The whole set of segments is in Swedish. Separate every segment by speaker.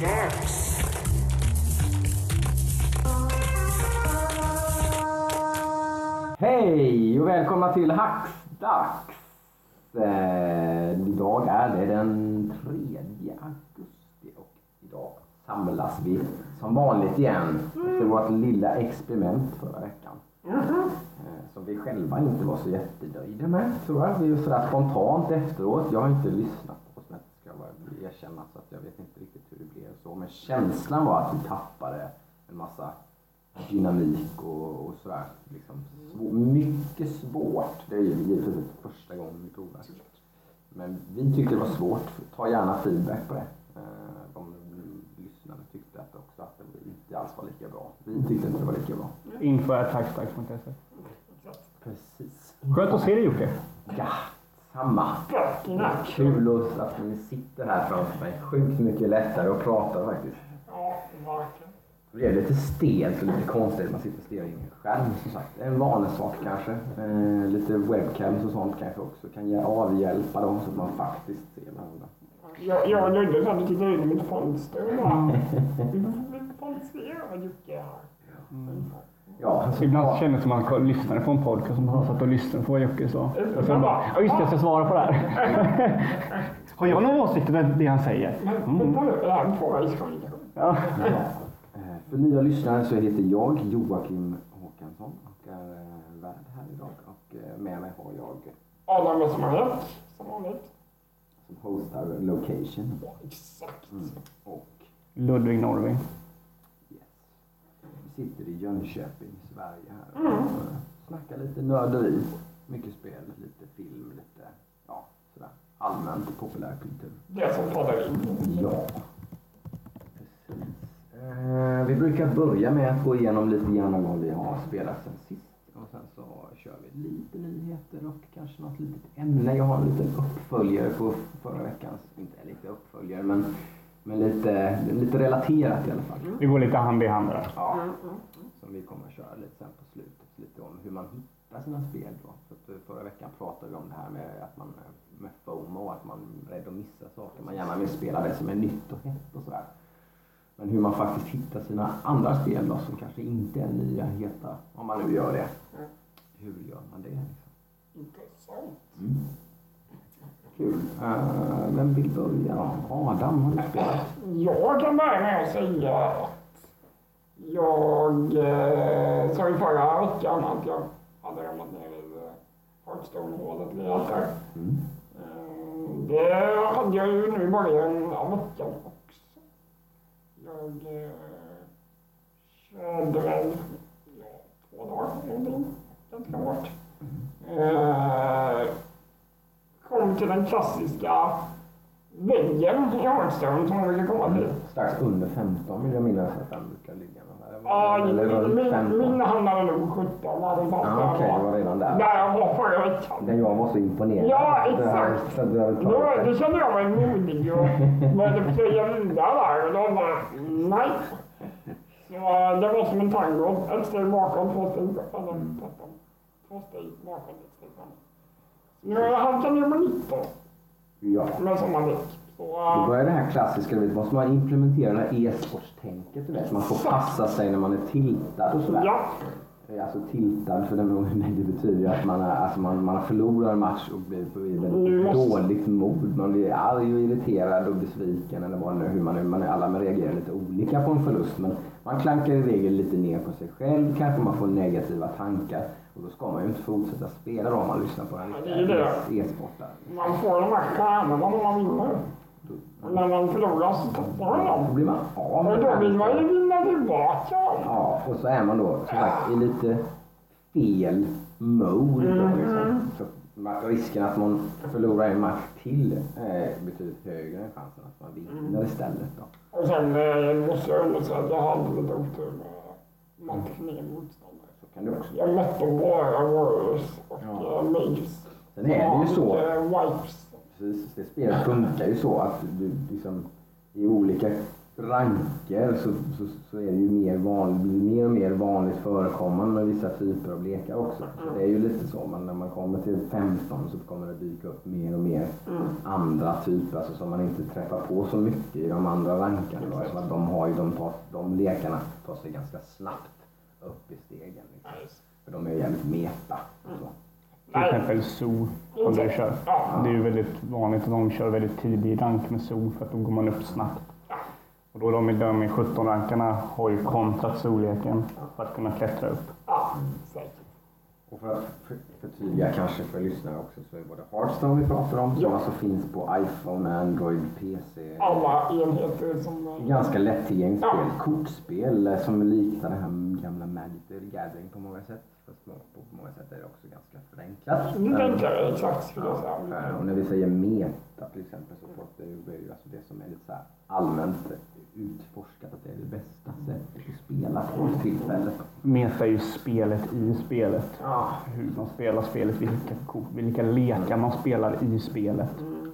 Speaker 1: dags!
Speaker 2: Hej och välkomna till Hacksdags! Eh, idag är det den 3 augusti och idag samlas vi som vanligt igen efter vårt lilla experiment förra veckan. Eh, som vi själva inte var så jättenöjda med tror jag. Vi är sådär spontant efteråt. Jag har inte lyssnat på oss, ska jag bara erkänna så att jag vet inte riktigt det blev så. Men känslan var att vi tappade en massa dynamik och, och sådär. Liksom, svår, mycket svårt. Det är ju givetvis första gången vi provar. Men vi tyckte det var svårt. Ta gärna feedback på det. Eh, De lyssnare tyckte att också att det inte alls var lika bra. Vi tyckte inte det var lika bra.
Speaker 3: Inför taxdags.se.
Speaker 2: Precis.
Speaker 3: Skönt att se dig Jocke.
Speaker 2: Ja, samma. Kul att- att ni sitter här framför mig. Sjukt mycket lättare att prata faktiskt.
Speaker 1: Ja, verkligen.
Speaker 2: Det blir lite stelt och lite konstigt. Man sitter stirrar in i en skärm som sagt. Det är en vanesak kanske. Eh, lite webcams och sånt kanske också kan ge- avhjälpa dem så att man faktiskt ser varandra.
Speaker 1: Jag, jag satt och tittade in i mitt fönster och bara... Vi får se vad Jocke är här.
Speaker 2: Ja, så
Speaker 3: Ibland känns det som att man lyssnade på en podcast som man satt och lyssnade på vad Jocke sa. Och sen bara, ja just det, jag ska svara på det här. Har jag någon åsikt om det han säger?
Speaker 1: Men vänta nu, är.
Speaker 3: Ja.
Speaker 2: Eh, För nya lyssnare så heter jag Joakim Håkansson och är eh, värd här idag. Och eh, med mig har jag
Speaker 1: Adam Westmanet, som vanligt.
Speaker 2: som hostar Location.
Speaker 1: Ja, exakt.
Speaker 2: Mm. Och
Speaker 3: Ludvig Norving.
Speaker 2: Vi sitter i Jönköping, Sverige här och eh, snackar lite nörderi. Mycket spel, lite film, lite ja, sådär allmänt populärkultur.
Speaker 1: Det som poddar in.
Speaker 2: Ja, precis. Eh, vi brukar börja med att gå igenom lite grann vad vi har spelat sen sist. Och sen så kör vi lite nyheter och kanske något litet ämne. Jag har en liten uppföljare på förra veckans, inte lite uppföljare men, men lite, lite relaterat i alla fall.
Speaker 3: Det går lite hand i hand där.
Speaker 2: Ja, som vi kommer att köra lite sen på slutet. Lite om hur man hittar sina spel då. För att eh, förra veckan pratade vi om det här med att man eh, med FOMO, att man är rädd att missa saker. Man gärna vill spela det som är nytt och hett och sådär. Men hur man faktiskt hittar sina andra spel då som kanske inte är nya, heta, om man nu gör det. Hur gör man det? Liksom?
Speaker 1: Intressant.
Speaker 2: Mm. Kul. Uh, vem vill börja? Adam, har du spelat?
Speaker 1: Jag kan börja med att säga att jag eh, sa i förra veckan att jag hade ramlat ner i eh, Hearthstone-hålet där.
Speaker 2: Mm.
Speaker 1: Eh, Det hade jag ju nu i början av veckan också. Jag eh, körde väl ja, två dagar någonting, ganska hårt. Eh, kom till den klassiska väggen i Hearthstone som brukar komma till.
Speaker 2: Strax under 15 vill jag minnas att den brukar ligga.
Speaker 1: Ja, min,
Speaker 2: 15.
Speaker 1: min handlade nog 17 när fanns
Speaker 2: Ja, Okej, det var
Speaker 1: där.
Speaker 2: redan där.
Speaker 1: Där jag var förra veckan.
Speaker 2: Den jag var så imponerad.
Speaker 1: Ja,
Speaker 2: det
Speaker 1: exakt.
Speaker 2: det
Speaker 1: Då, då
Speaker 2: det.
Speaker 1: kände jag mig modig och började plöja vidare där och de bara, nej. Så det var som en tango. Ett steg bakom, två steg tvärtom. Två steg bakom, ett steg framåt. Nu har jag halkat ner med 19
Speaker 2: Ja.
Speaker 1: med sommardäck. Så,
Speaker 2: Då börjar det här klassiska, du vet, måste man implementera det här e-sportstänket. Vet, man får passa sig när man är tiltad och sådär.
Speaker 1: ja.
Speaker 2: Alltså tiltad, för det, det betyder ju att man, är, alltså man, man en match och blir på väldigt
Speaker 1: måste-
Speaker 2: dåligt mod. Man blir arg och irriterad och besviken eller vad nu hur man nu, man är, alla man reagerar lite olika på en förlust. Men man klankar i regel lite ner på sig själv, kanske man får negativa tankar. Och då ska man ju inte fortsätta spela då om man lyssnar på en
Speaker 1: Ja, det är ju det.
Speaker 2: e-sportare.
Speaker 1: Man får de här stjärnorna när man vinner. Och när man förlorar så tappar man
Speaker 2: Då
Speaker 1: dem.
Speaker 2: blir man av
Speaker 1: Och
Speaker 2: med
Speaker 1: då vill man ju vinna tillbaka.
Speaker 2: Ja, och så är man då som sagt i lite fel mode. Då, liksom. Så risken att man förlorar en match till är betydligt högre än chansen att man vinner istället. Då.
Speaker 1: Och sen eh, måste jag undersöka att jag hade lite otur med matchningen motståndare.
Speaker 2: Så kan det också.
Speaker 1: Jag mötte bara Warriors och
Speaker 2: Ja.
Speaker 1: ja. Mages.
Speaker 2: Sen är det ju så.
Speaker 1: Eh, wipes.
Speaker 2: Det spelet funkar ju så att du liksom i olika ranker så, så, så är det ju mer, vanligt, mer och mer vanligt förekommande med vissa typer av lekar också. Så det är ju lite så, men när man kommer till 15 så kommer det dyka upp mer och mer andra typer alltså, som man inte träffar på så mycket i de andra rankarna. då, eftersom att de, har ju, de, tar, de lekarna tar sig ganska snabbt upp i stegen. Liksom. För de är jävligt meta. och Så.
Speaker 3: Till exempel zoo som du kör. Det är ju väldigt vanligt att de kör väldigt tidig rank med zoo för att då går man upp snabbt. Och då de, de i 17-rankarna har ju kontrat zoo-leken för att kunna klättra upp.
Speaker 2: Och för att för- förtydliga kanske för lyssnare också så är det både Hearthstone vi pratar om som
Speaker 1: Ja.
Speaker 2: alltså finns på iPhone, Android, PC.
Speaker 1: Alla enheter som...
Speaker 2: Ganska lättillgängligt
Speaker 1: Ja.
Speaker 2: spel. Kortspel eh, som liknar det här gamla Magic the Gathering på många sätt. Fast på många sätt är det också ganska förenklat.
Speaker 1: Tänker jag exakt skulle jag
Speaker 2: Ja,
Speaker 1: säga.
Speaker 2: och när vi säger meta till exempel så folk, det är ju det är ju alltså det som är lite så här allmänt utforskat att det är det bästa sättet att spela på tillfället.
Speaker 3: Meta är ju spelet i spelet.
Speaker 2: Ja.
Speaker 3: Hur man spelar spelet, vilka, kort, vilka lekar man spelar i spelet.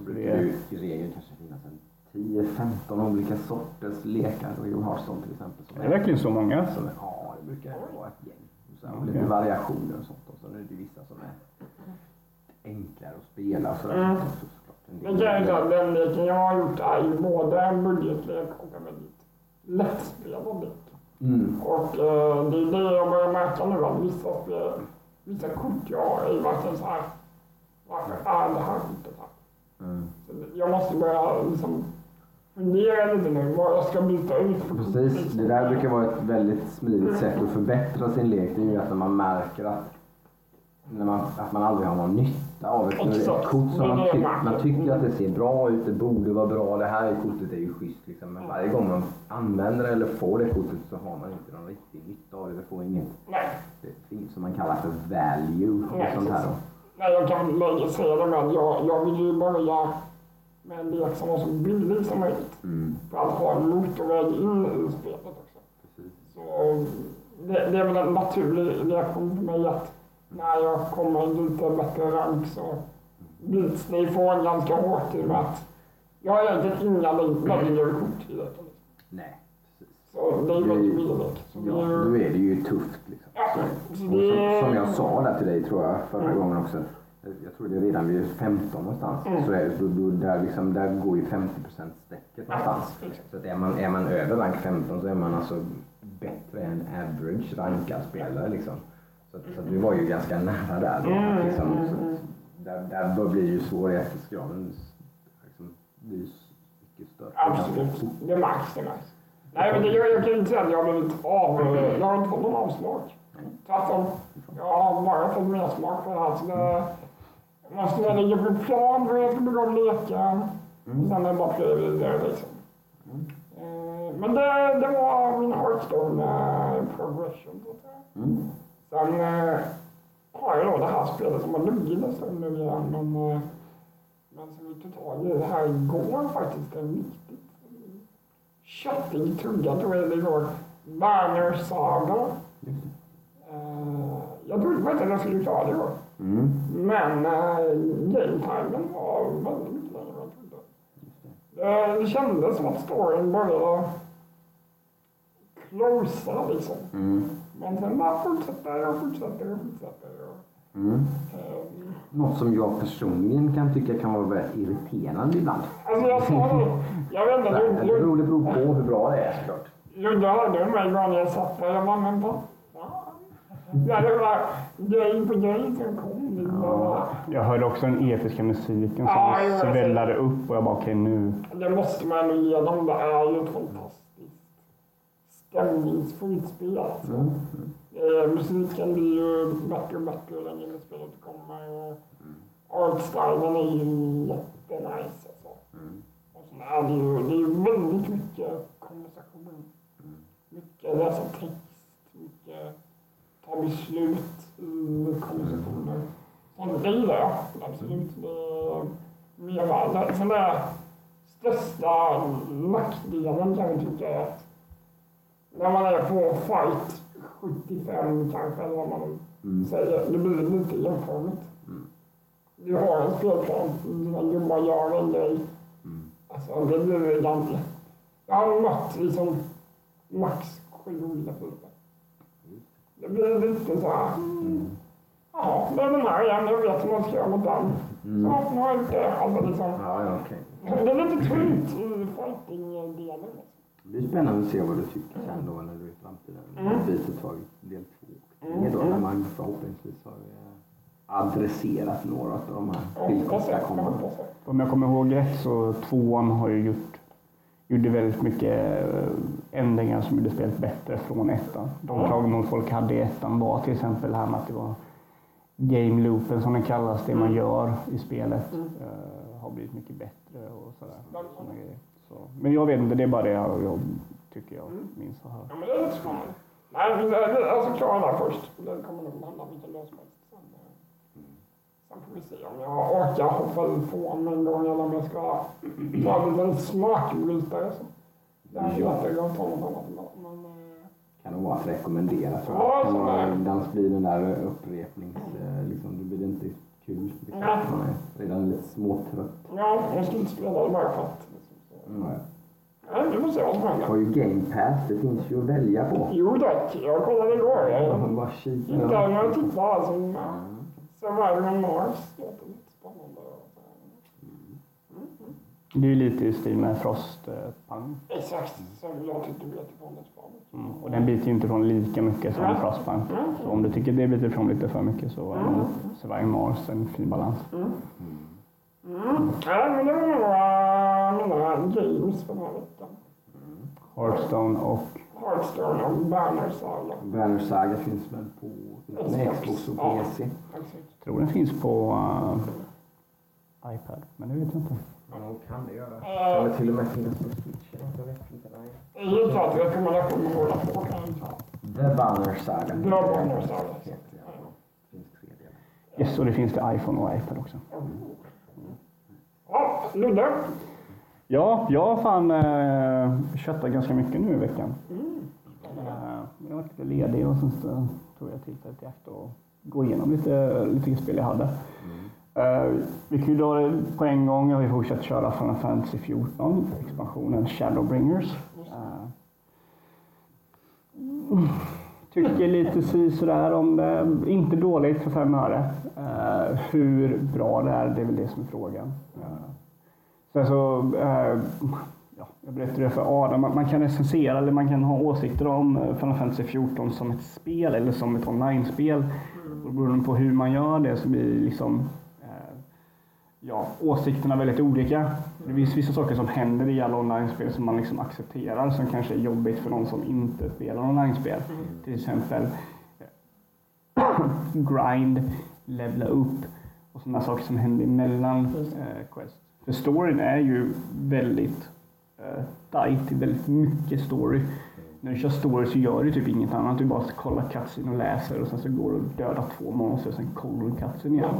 Speaker 2: Det
Speaker 3: Det
Speaker 2: är ju i regel kanske finnas en 10-15 olika sorters lekar. Rio Hearthstone till exempel. Som
Speaker 3: är det verkligen så många?
Speaker 2: som är, ja, det brukar vara ett gäng. Och sen
Speaker 3: Okej.
Speaker 2: lite variationer och sånt. Och så är det vissa som är enklare att spela. och sådär.
Speaker 1: Mm.
Speaker 2: Så
Speaker 1: Men grejen är att den leken jag har gjort är ju både en budgetlek och en väldigt lättspelad lek.
Speaker 2: Mm.
Speaker 1: Och eh, det är det jag börjar märka nu att vissa, spel, vissa kort jag har är verkligen så här. Varför är det här kortet här?
Speaker 2: Mm.
Speaker 1: Så jag måste börja liksom fundera lite nu vad jag ska byta ut.
Speaker 2: Precis, det där brukar vara ett väldigt smidigt sätt att förbättra sin lek. Det är ju att när man märker att, när man, att man aldrig har någon nytta av ett, ett
Speaker 1: Exakt.
Speaker 2: kort som man, tyck,
Speaker 1: man-
Speaker 2: tycker att det ser bra ut, det borde vara bra, det här kortet är ju schysst. Liksom. Men varje gång man använder det eller får det kortet så har man inte någon riktig nytta av det. Det får inget, det som man kallar för value. Och
Speaker 1: Nej,
Speaker 2: sånt här
Speaker 1: nej, jag kan lägga säga det att jag, jag vill ju börja med en lek som var så billig som möjligt.
Speaker 2: Mm,
Speaker 1: För att ha en motorväg in i spelet också.
Speaker 2: precis.
Speaker 1: Så det, det är väl en naturlig reaktion för mig att när jag kommer lite bättre rank så bits det ifrån ganska hårt i och med att jag har egentligen inga längre kort i leken.
Speaker 2: Nej.
Speaker 1: Så det är väldigt billig lek. Så det
Speaker 2: Ja,
Speaker 1: är
Speaker 2: då är det ju tufft. Liksom.
Speaker 1: Ja, det-
Speaker 2: som, som jag sa där till dig tror jag förra
Speaker 1: Mm.
Speaker 2: gången också. Jag tror det är redan vid 15 någonstans.
Speaker 1: Mm.
Speaker 2: Så är, då, då, där, liksom, där går ju 50 strecket någonstans.
Speaker 1: exakt.
Speaker 2: Så att är, man, är man över rank 15 så är man alltså bättre än average rankad spelare. Liksom. Så, så vi var ju ganska nära där. Då,
Speaker 1: Mm,
Speaker 2: liksom,
Speaker 1: mm,
Speaker 2: så,
Speaker 1: mm.
Speaker 2: där, där bör bli ju svårighetsgraden liksom, blir mycket större.
Speaker 1: Absolut, det märks, det märks. Nej, men det, jag, jag kan inte säga att jag har blivit av, jag har inte fått någon avslag. Tvärtom, jag har bara fått mer smak på det här. Så det, måste väl lägga på plan för hur jag ska bygga om leken.
Speaker 2: Mm.
Speaker 1: Sen är det bara att vidare liksom. Eh, Men det, det var min Hearthstone eh, progression. Så att säga.
Speaker 2: Mm.
Speaker 1: Sen eh, har jag då det här spelet som har legat en stund nu igen. Men, men som vi tog tag i här igår faktiskt. En riktigt köttig tugga tror jag det går. Werner Saga. Eh, jag trodde faktiskt att jag skulle klara det igår.
Speaker 2: Mm.
Speaker 1: Men eh, gametimen var väldigt jag trodde. Det, det kändes som att storyn började closa liksom.
Speaker 2: Mm.
Speaker 1: Men sen bara fortsätter och fortsätter och fortsätter. Och,
Speaker 2: Mm.
Speaker 1: eh,
Speaker 2: Något som jag personligen kan tycka kan vara väldigt irriterande ibland.
Speaker 1: alltså jag sa det, jag vet inte,
Speaker 2: Det beror, på hur bra det är såklart.
Speaker 1: Ludde hörde mig gång jag satt där. Jag bara, men vad det var grej på grej som kom. Det
Speaker 3: Jag hörde också den episka musiken som
Speaker 1: Ja,
Speaker 3: svällade upp och jag bara okej nu.
Speaker 1: Det måste man ge dem. Det är ju ett fantastiskt stämningsfullt spel. Alltså.
Speaker 2: Mm.
Speaker 1: Eh, musiken blir ju bättre och bättre ju längre spelet kommer. Och artstylen är ju jättenice. Alltså.
Speaker 2: Mm.
Speaker 1: Och sen är det ju, det är ju väldigt mycket konversation. Mycket läsa text, ta beslut i konversationer. Sånt det jag absolut. Är mervärde. Sen är största nackdelen kan jag tycka är att när man är på fight 75 kanske, eller vad man
Speaker 2: Mm.
Speaker 1: säger, det blir lite enformigt.
Speaker 2: Mm.
Speaker 1: Du har en spelplan, dina gubbar gör en grej.
Speaker 2: Mm.
Speaker 1: Alltså det blir ibland Jag har mött liksom max sju olika filmer. Det blir lite så här. Ja, det är den här igen. Jag vet hur man ska göra mot den. Så nu har jag gjort det. Alltså liksom.
Speaker 2: Ja, ja, okej.
Speaker 1: Det är lite tungt i fighting-delen. Liksom.
Speaker 2: Det blir spännande att se vad du tycker sen då när du är i framtiden.
Speaker 1: Mm.
Speaker 2: Vi tar del två och tre då när man förhoppningsvis har eh, adresserat några av de här
Speaker 1: det.
Speaker 3: Om jag kommer ihåg rätt så tvåan har ju gjort gjorde väldigt mycket eh, ändringar som gjorde spelet bättre från ettan. De klagomål folk hade i ettan var till exempel här med att det var game loopen som den kallas, det man gör i spelet
Speaker 1: Mm.
Speaker 3: eh, har blivit mycket bättre och sådär. Så. Men jag vet inte, det är bara det jag, jag tycker jag
Speaker 1: Mm.
Speaker 3: minns och hör.
Speaker 1: Ja, men det är lite spännande. Nej, alltså klara där först. Det kommer nog landa vilken dag som helst. Sen, får vi se om jag orkar hoppa på om en gång eller om jag ska ta en liten smakbrytare. Det är
Speaker 2: Ja.
Speaker 1: jättegott ta något annat. Men, eh,
Speaker 2: Kan nog vara att rekommendera tror
Speaker 1: Ja,
Speaker 2: jag. Kan
Speaker 1: det.
Speaker 2: annars blir den där upprepnings... eh, Liksom, det blir inte kul. Liksom.
Speaker 1: Nej.
Speaker 2: Man är redan lite småtrött.
Speaker 1: ja, jag ska inte spela det bara för att.
Speaker 2: Mm.
Speaker 1: Nej, vi får se vad som händer.
Speaker 2: har ju Game Pass, det finns ju att välja på.
Speaker 1: Jo tack, jag kollade igår.
Speaker 2: Jag
Speaker 1: Jag
Speaker 2: har bara Mm.
Speaker 1: Surviving Mars. Låter lite spännande.
Speaker 3: Det är ju lite i stil med Frostpunk.
Speaker 1: Exakt, bet ifrån det spanet.
Speaker 3: Mm. Och den biter ju inte ifrån lika mycket som
Speaker 1: Nej.
Speaker 3: Frostpunk.
Speaker 1: Mm.
Speaker 3: Så om du tycker det biter ifrån lite för mycket så är nog Surviving Mars en fin balans.
Speaker 1: Mm. Nej, men det var några mina games för den här veckan.
Speaker 3: Hearthstone och
Speaker 1: Hearthstone och Banner Saga.
Speaker 2: Banner Saga finns väl på med Xbox och
Speaker 1: Ja.
Speaker 3: Tror den finns på uh, iPad, men det vet jag inte.
Speaker 2: Ja, kan det göra.
Speaker 1: Eh.
Speaker 2: Kan det till och med finnas på Switch? Jag vet inte. Nej.
Speaker 1: Det är helt klart rekommendation kan jag säga.
Speaker 2: The Banner Saga.
Speaker 1: The Banner Saga.
Speaker 2: Det.
Speaker 3: Yes, och det finns till iPhone och iPad också.
Speaker 1: Ja, Ludde.
Speaker 3: Ja, jag har fan uh, köttat ganska mycket nu i veckan.
Speaker 1: Mm.
Speaker 3: Eh, jag varit lite ledig och sen så tog jag tillfället i akt och gå igenom lite, lite spel jag hade. Eh, vi kan ju dra det på en gång. Jag har ju fortsatt köra Final Fantasy 14, expansionen Shadowbringers. Mm, tycker lite si sådär om det. Inte dåligt för fem öre. Hur bra det är, det är väl det som är frågan. Sen så, ja, jag berättade det för Adam, att man kan recensera eller man kan ha åsikter om eh, Final Fantasy 14 som ett spel eller som ett online-spel. Och beroende på hur man gör det så blir liksom eh, ja, åsikterna väldigt olika. Det finns vissa saker som händer i alla online-spel som man liksom accepterar som kanske är jobbigt för någon som inte spelar online-spel. Till exempel eh, grind, levla upp och sådana saker som händer emellan eh, quest. För storyn är ju väldigt eh, är väldigt mycket story. När du kör story så gör du typ inget annat. Du bara kollar cutscene och läser och sen så går du och dödar två monster och sen kollar du cutscene igen.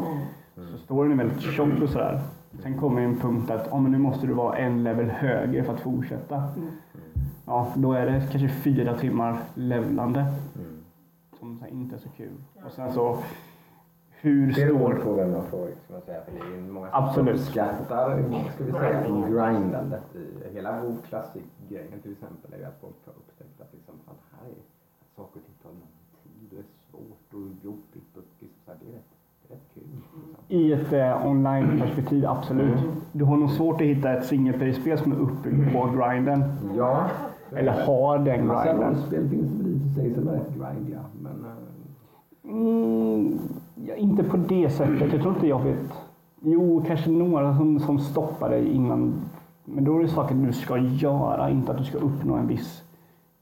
Speaker 3: Så storyn är väldigt tjock och sådär. Sen kommer en punkt att oh, men nu måste du vara en level högre för att fortsätta. Ja, då är det kanske fyra timmar levlande som så här inte är så kul. Och sen så hur
Speaker 2: Det är roligt på vem man får, ska man säga. För det är många som
Speaker 3: Absolut.
Speaker 2: uppskattar, ska vi säga, grindandet i hela WoW Classic-grejen till exempel är ju att folk har upptäckt att liksom, fan, här är att saker och ting tar lång tid och är svårt och jobbigt och liksom, så här, det, är rätt, det. Liksom.
Speaker 3: I ett eh, online-perspektiv, absolut. Du har nog svårt att hitta ett single player-spel som är uppbyggt på grinden.
Speaker 2: Ja.
Speaker 3: Eller har den grinden.
Speaker 2: rollspel finns det väl i och för sig som är rätt grindiga. Men eh,
Speaker 3: Mm, ja, inte på det sättet. Jag tror inte jag vet. Jo, kanske några som, som stoppar dig innan. Men då är det saker du ska göra, inte att du ska uppnå en viss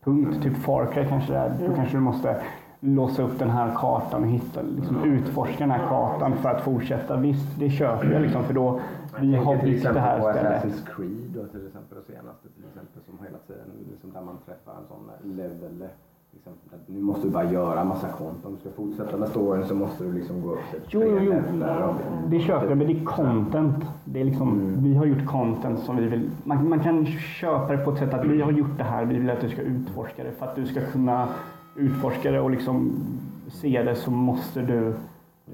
Speaker 3: punkt. Typ Far Cry kanske det är. Då kanske du måste låsa upp den här kartan och hitta, liksom, utforska den här kartan för att fortsätta. Visst, det köper jag liksom, för då vi har byggt det här
Speaker 2: på
Speaker 3: stället.
Speaker 2: Assassin's Creed och till exempel det senaste till exempel som hela tiden liksom där man träffar en sån level liksom, att nu måste du bara göra massa konton. Om du ska fortsätta med storyn så måste du liksom gå upp till
Speaker 3: Jo, jo, jo. Det köper jag, men det är content. Det är liksom,
Speaker 2: Mm.
Speaker 3: Vi har gjort content som vi vill... Man, man kan köpa det på ett sätt att vi har gjort det här, vi vill att du ska utforska det. För att du ska kunna utforska det och liksom se det så måste du...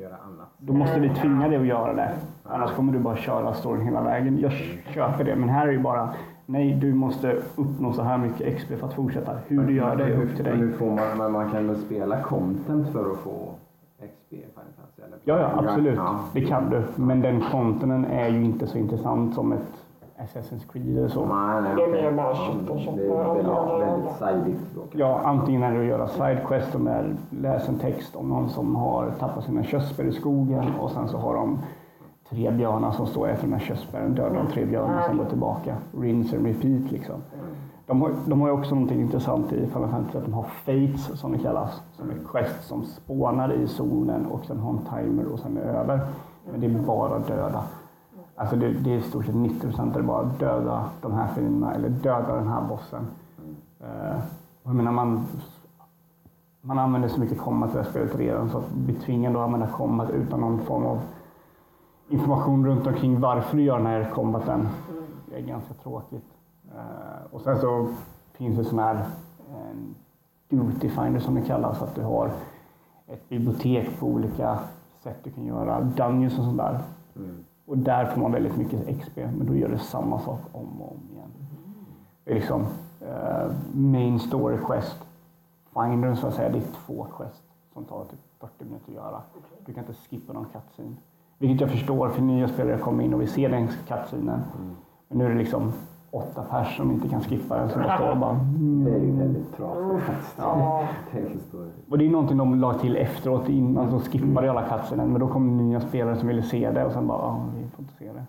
Speaker 2: göra annat.
Speaker 3: Då måste vi tvinga dig att göra det. Annars kommer du bara köra storyn hela vägen. Jag köper det, men här är ju bara nej, du måste uppnå så här mycket XP för att fortsätta. Hur du gör det är upp till dig.
Speaker 2: hur får man, men man kan väl spela content för att få XP? Eller?
Speaker 3: Ja, ja, absolut.
Speaker 2: Ja.
Speaker 3: Det kan du. Men den contenten är ju inte så intressant som ett Assassin's Creed eller så.
Speaker 2: Nej, nej,
Speaker 1: Det är mer bara
Speaker 2: Ja,
Speaker 1: shit och shit.
Speaker 2: Det är väldigt, väldigt sajdigt. då.
Speaker 3: Ja, antingen är det att göra sidequest och är läs en text om någon som har tappat sina körsbär i skogen och sen så har de tre björnar som står efter de här körsbären, dödar de tre björnar som går tillbaka. Rinse and repeat liksom. De har, de har också någonting intressant i Final Fantasy att de har fates som det kallas. Som är quest som spånar i zonen och sen har en timer och sen är det över. Men det är bara döda. Alltså det, det är i stort sett 90 procent är bara döda de här fienderna eller döda den här bossen. Eh, jag menar man, man använder så mycket combat i det här spelet redan så att bli tvingad att använda combat utan någon form av information runt omkring varför du gör den här combaten det är ganska tråkigt. Eh, och sen så finns det sån här eh, duty finder som det kallas, att du har ett bibliotek på olika sätt du kan göra dungeons och sånt där.
Speaker 2: Mm.
Speaker 3: Och där får man väldigt mycket XP, men då gör det samma sak om och om igen. Det är liksom eh, main story quest. Findern så att säga, det är två quest som tar typ 40 minuter att göra. Du kan inte skippa någon cutscene. Vilket jag förstår, för nya spelare kommer in och vill se den cutscenen. Men nu är det liksom åtta pers som inte kan skippa den, som står och bara...
Speaker 2: Det är ju väldigt trasigt faktiskt.
Speaker 3: Ja. Och det är någonting de la till efteråt. Innan så skippade jag alla cutscenen. Men då kom nya spelare som ville se det och sen bara, ah, vi får inte se det.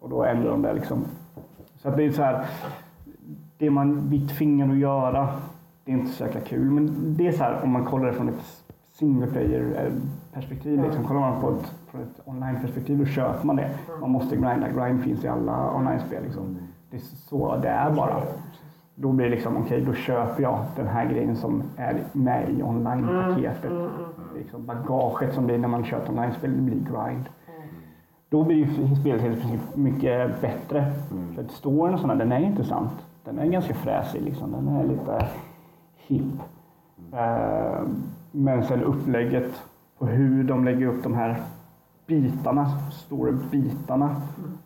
Speaker 3: Och då ändrade de det liksom. Så att det är så här. Det man blir tvingad att göra, det är inte så jäkla kul. Men det är så här om man kollar det från ett single player perspektiv. Liksom. Kollar man på ett, från ett online-perspektiv då köper man det. Man måste grinda. Grind finns i alla online-spel. Liksom. Det är så det är bara. Då blir det liksom, okej, då köper jag den här grejen som är med i online-paketet. Liksom bagaget som blir när man köper online-spel, det blir grind. Då blir ju spelet helt plötsligt mycket bättre. För att storyn och sådana, den är intressant. Den är ganska fräsig liksom. Den är lite hip. Eh, Men sen upplägget på hur de lägger upp de här bitarna, stora bitarna,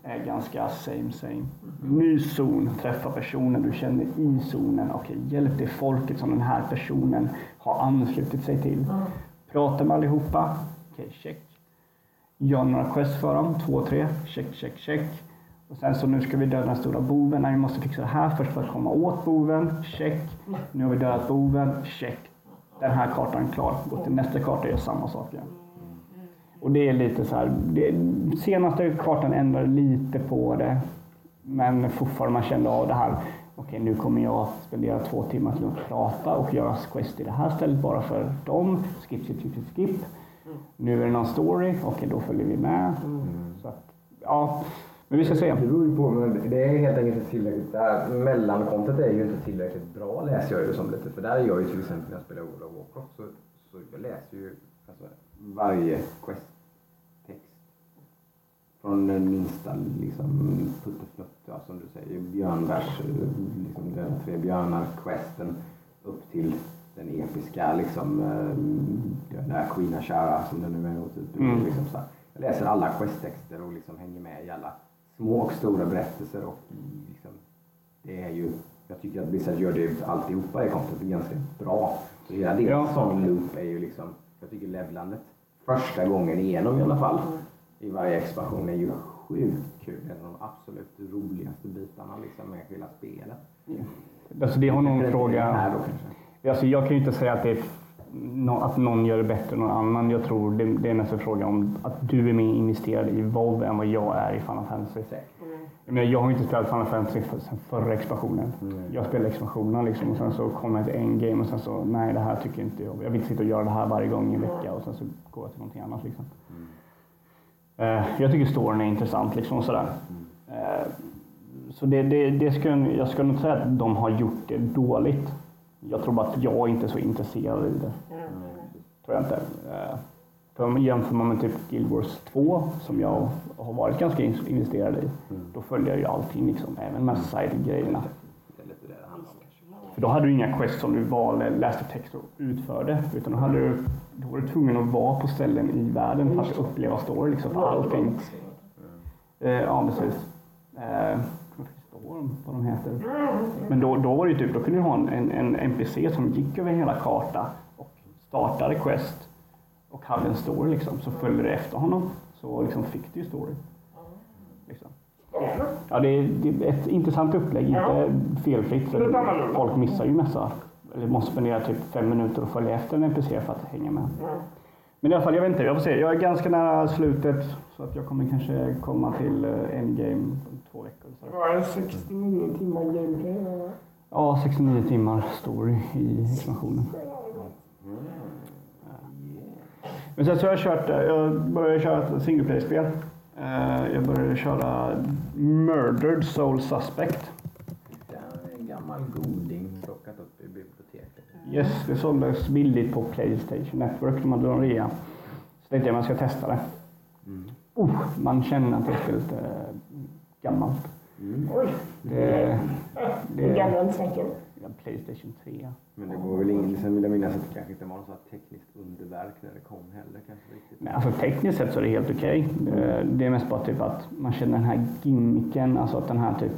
Speaker 3: är ganska same same. Ny zon, träffa personen du känner i zonen. Okej, hjälp det folket som den här personen har anslutit sig till. Prata med allihopa. Okej, check. Gör några quest för dem, två, tre. Check, check, check. Och sen så nu ska vi döda den stora boven. Nej, vi måste fixa det här först för att komma åt boven. Check. Nu har vi dödat boven. Check. Den här kartan klar. Gå till nästa karta och gör samma sak igen. Och det är lite så här. Det, senaste kartan ändrade lite på det. Men fortfarande man kände av det här. Okej, nu kommer jag spendera två timmar till att prata och göra quest i det här stället bara för dem. Skip, skip, skip, skip, skip. Nu är det någon story. Okej, då följer vi med. Så att, ja, men vi ska se.
Speaker 2: Det beror ju på, men det är helt enkelt inte tillräckligt. Det här mellankontot är ju inte tillräckligt bra läser jag ju som lite. För där är jag ju till exempel när jag spelar World of Warcraft så, så jag läser ju alltså, varje quest-text. Från den minsta liksom puttefnutt, ja, som du säger, björnvers, liksom den tre björnar-questen upp till den episka liksom, eh, den där Queen Ashara som den nu är. Typ,
Speaker 3: Mm.
Speaker 2: liksom, så här. Jag läser alla questtexter och liksom hänger med i alla små och stora berättelser. Och liksom, det är ju, jag tycker att Blizzard gör det alltihopa i content ganska bra. Så hela deras
Speaker 3: Ja.
Speaker 2: loop är ju liksom, jag tycker levlandet första gången igenom i alla fall i varje expansion är ju sjukt kul. En av de absolut roligaste bitarna liksom med hela spelet.
Speaker 3: Alltså, det har någon
Speaker 2: Här
Speaker 3: fråga.
Speaker 2: då kanske.
Speaker 3: Alltså, jag kan ju inte säga att, det är, att någon gör det bättre än någon annan. Jag tror det, det är mest en fråga om att du är mer investerad i WoW än vad jag är i Final Fantasy. Jag, menar, jag har inte spelat Final Fantasy för- sen förra expansionen. Jag spelade expansionerna liksom, och sen så kom jag till en game och sen så, nej det här tycker inte jag. Jag vill inte sitta och göra det här varje gång i en vecka och sen så går jag till någonting annat. Liksom. Eh, jag tycker storyn är intressant liksom sådär. Eh, så det, det, det ska, jag- jag ska nog säga att de har gjort det dåligt. Jag tror bara att jag inte är så intresserad i det. Tror jag inte. Eh, För jämför man med typ Guild Wars 2 som jag har varit ganska in- investerad i. Då följer jag ju allting liksom, även med side-grejerna.
Speaker 2: Det är lite det det handlar om kanske.
Speaker 3: För då hade du inga quest som du valde, läste text och utförde. Utan då, hade du, då var du tvungen att vara på ställen i världen för att uppleva story. Liksom, allting. Eh, ja, precis. Vad de heter. Men då, då var det ju typ, då kunde du ha en, en, NPC som gick över hela karta och startade quest och hade en story liksom. Så följde du efter honom så liksom fick du ju story. Liksom. Ja, det är, det är ett intressant upplägg, inte felfritt. För folk missar ju massa. Eller måste spendera typ fem minuter och följa efter en NPC för att hänga med. Men i alla fall, jag vet inte. Jag får se. Jag är ganska nära slutet. Så att jag kommer kanske komma till eh, endgame två veckor. Så.
Speaker 1: Det var 69 timmar gameplay.
Speaker 3: Ja, 69 timmar story i expansionen. Men sen så har jag kört, jag började köra ett single play-spel. Eh, Jag började köra Murdered Soul Suspect.
Speaker 2: Det är en gammal goding plockat upp i biblioteket.
Speaker 3: Yes, det såldes billigt på Playstation Network. De hade en rea. Så tänkte jag man ska testa det. Oh, man känner att det spelet är gammalt.
Speaker 1: Oj,
Speaker 3: Det,
Speaker 1: hur
Speaker 3: det,
Speaker 1: gammal snackar vi?
Speaker 3: ja, Playstation 3.
Speaker 2: Men det var väl ingen, sen vill jag minnas att det kanske inte var något tekniskt underverk när det kom heller kanske riktigt.
Speaker 3: Nej, alltså tekniskt sett så är det helt okej. Eh, Det är mest bara typ att man känner den här gimmicken, alltså att den här typ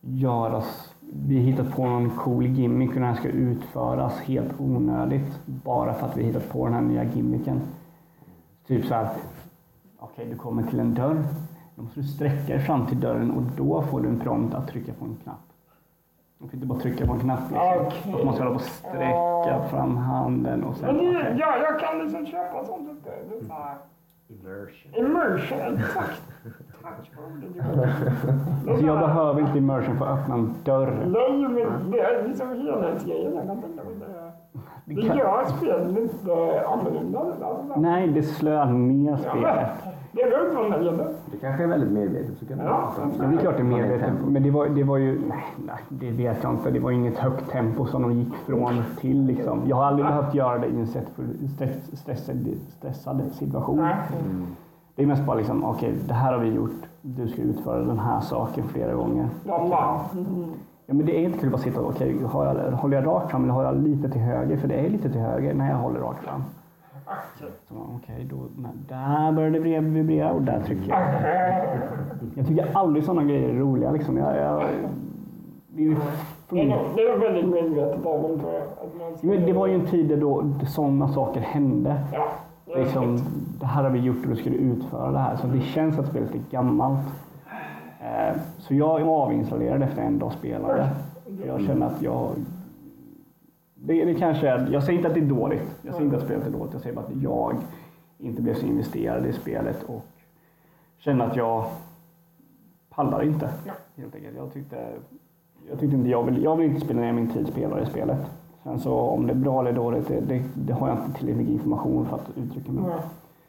Speaker 3: göras... Vi hittat på någon cool gimmick och den här ska utföras helt onödigt bara för att vi hittat på den här nya gimmicken. Typ så här, okej du kommer till en dörr, då måste du sträcka dig fram till dörren och då får du en prompt att trycka på en knapp. Du kan inte bara trycka på en knapp liksom.
Speaker 1: Okej.
Speaker 3: Då måste hålla på och sträcka fram handen och sen...
Speaker 1: Men det,
Speaker 3: okej.
Speaker 1: ja, jag kan liksom köpa sånt inte. Det är så här
Speaker 2: Immersion.
Speaker 1: immersion, exakt. Tack för ordet.
Speaker 3: Jag behöver inte immersion för att öppna en dörr.
Speaker 1: Nej, men det är liksom helhetsgrejen. Jag kan tänka mig det. Det gör spelet lite annorlunda.
Speaker 3: Nej, det slöar ner spelet.
Speaker 1: Det är uppehållande.
Speaker 2: Det kanske är väldigt medvetet. Så kan
Speaker 1: Ja.
Speaker 3: Ja, det är klart det är medvetet. Men det var, det var ju... Nej, nej, det vet jag inte. Det var inget högt tempo som de gick från till. Liksom. Jag har aldrig behövt göra det i en stress, stressad, stressad situation.
Speaker 1: Nej.
Speaker 3: Det är mest bara liksom, okej, det här har vi gjort. Du ska utföra den här saken flera gånger.
Speaker 1: Mm,
Speaker 3: Ja, men det är inte kul att bara sitta och, okej, jag, håller jag rakt fram eller har jag lite till höger? För det är lite till höger när jag håller rakt fram. Okej, då, nej, där börjar det vibrera och där trycker jag. Jag tycker aldrig sådana grejer är roliga. Liksom. Jag, jag, det,
Speaker 1: det nog väldigt medvetet av dem tror jag. ska-
Speaker 3: det var ju en tid då sådana saker hände.
Speaker 1: Ja. det
Speaker 3: Liksom, det här har vi gjort och du skulle utföra det här. Så det känns att spelet är gammalt. Eh, Så jag avinstallerade efter en dag spelade. Jag känner att jag... Det, det kanske är, jag säger inte att det är dåligt. Jag säger inte att spelet är dåligt. Jag säger bara att jag inte blev så investerad i spelet och känner att jag pallar inte. Helt enkelt. Jag tyckte, jag tyckte inte jag vill, jag vill inte spela ner min tid spelare i spelet. Sen så om det är bra eller dåligt, det, det, det har jag inte tillräcklig information för att uttrycka mig.
Speaker 1: Ja.